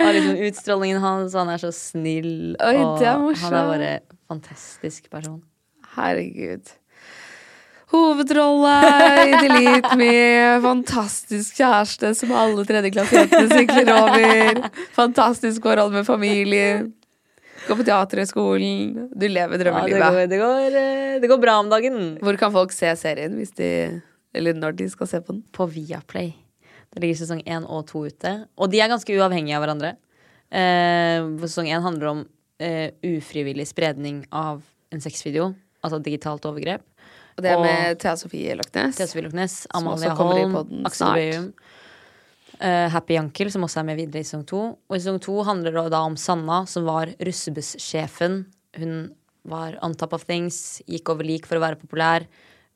og liksom utstrålingen hans, han er så snill. Oi, og det er morsomt. Han er bare fantastisk person. Herregud. Hovedrolle i Delete Me. Fantastisk kjæreste som alle tredjeklassejentene sykler over. Fantastisk forhold med familien. Gå på Teaterhøgskolen. Du lever Ja, det, drømmelivet. går, det, går, eh, det går bra om dagen. Hvor kan folk se serien hvis de Eller når de skal se på den? På Viaplay. Det ligger sesong én og to ute. Og de er ganske uavhengige av hverandre. Eh, sesong én handler om eh, ufrivillig spredning av en sexvideo. Altså digitalt overgrep. Og det er Og- med Thea Sofie Lochnes. Thea Sofie Lochnes, Amalie Holm, Aksel. Bøyum. eh, Happy Jankel, som også er med videre i sesong to. Og i sesong to handler det da om Sanna, som var russebussjefen. Hun var on top of things, gikk over lik for å være populær.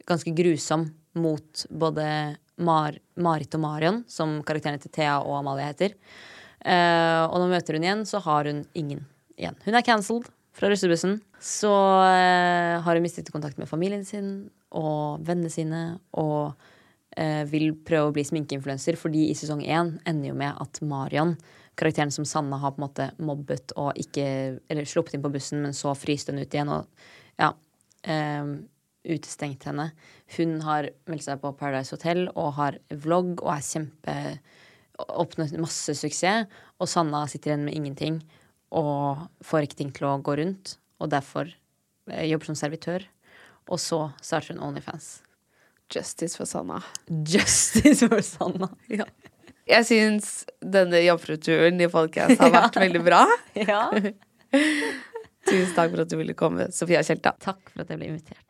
Ganske grusom mot både Mar Marit og Marion, som karakterene til Thea og Amalie heter. Uh, og når møter hun igjen, så har hun ingen igjen. Hun er cancelled fra russebussen. Så uh, har hun mistet kontakt med familien sin og vennene sine. Og uh, vil prøve å bli sminkeinfluenser, fordi i sesong én ender jo med at Marion, karakteren som Sanne har på en måte mobbet og ikke Eller sluppet inn på bussen, men så fryste hun ut igjen og ja, eh, utestengt henne. Hun har meldt seg på Paradise Hotel og har vlogg og er kjempe Oppnådd masse suksess. Og Sanna sitter igjen med ingenting og får ikke ting til å gå rundt. Og derfor eh, jobber som servitør. Og så starter hun Onlyfans. Justice for Sanna. Justice for Sanna. Ja. Jeg syns denne jomfruturen i Folkets har vært veldig bra. Ja. Tusen takk for at du ville komme, Sofia Kjelta. Takk for at jeg ble invitert.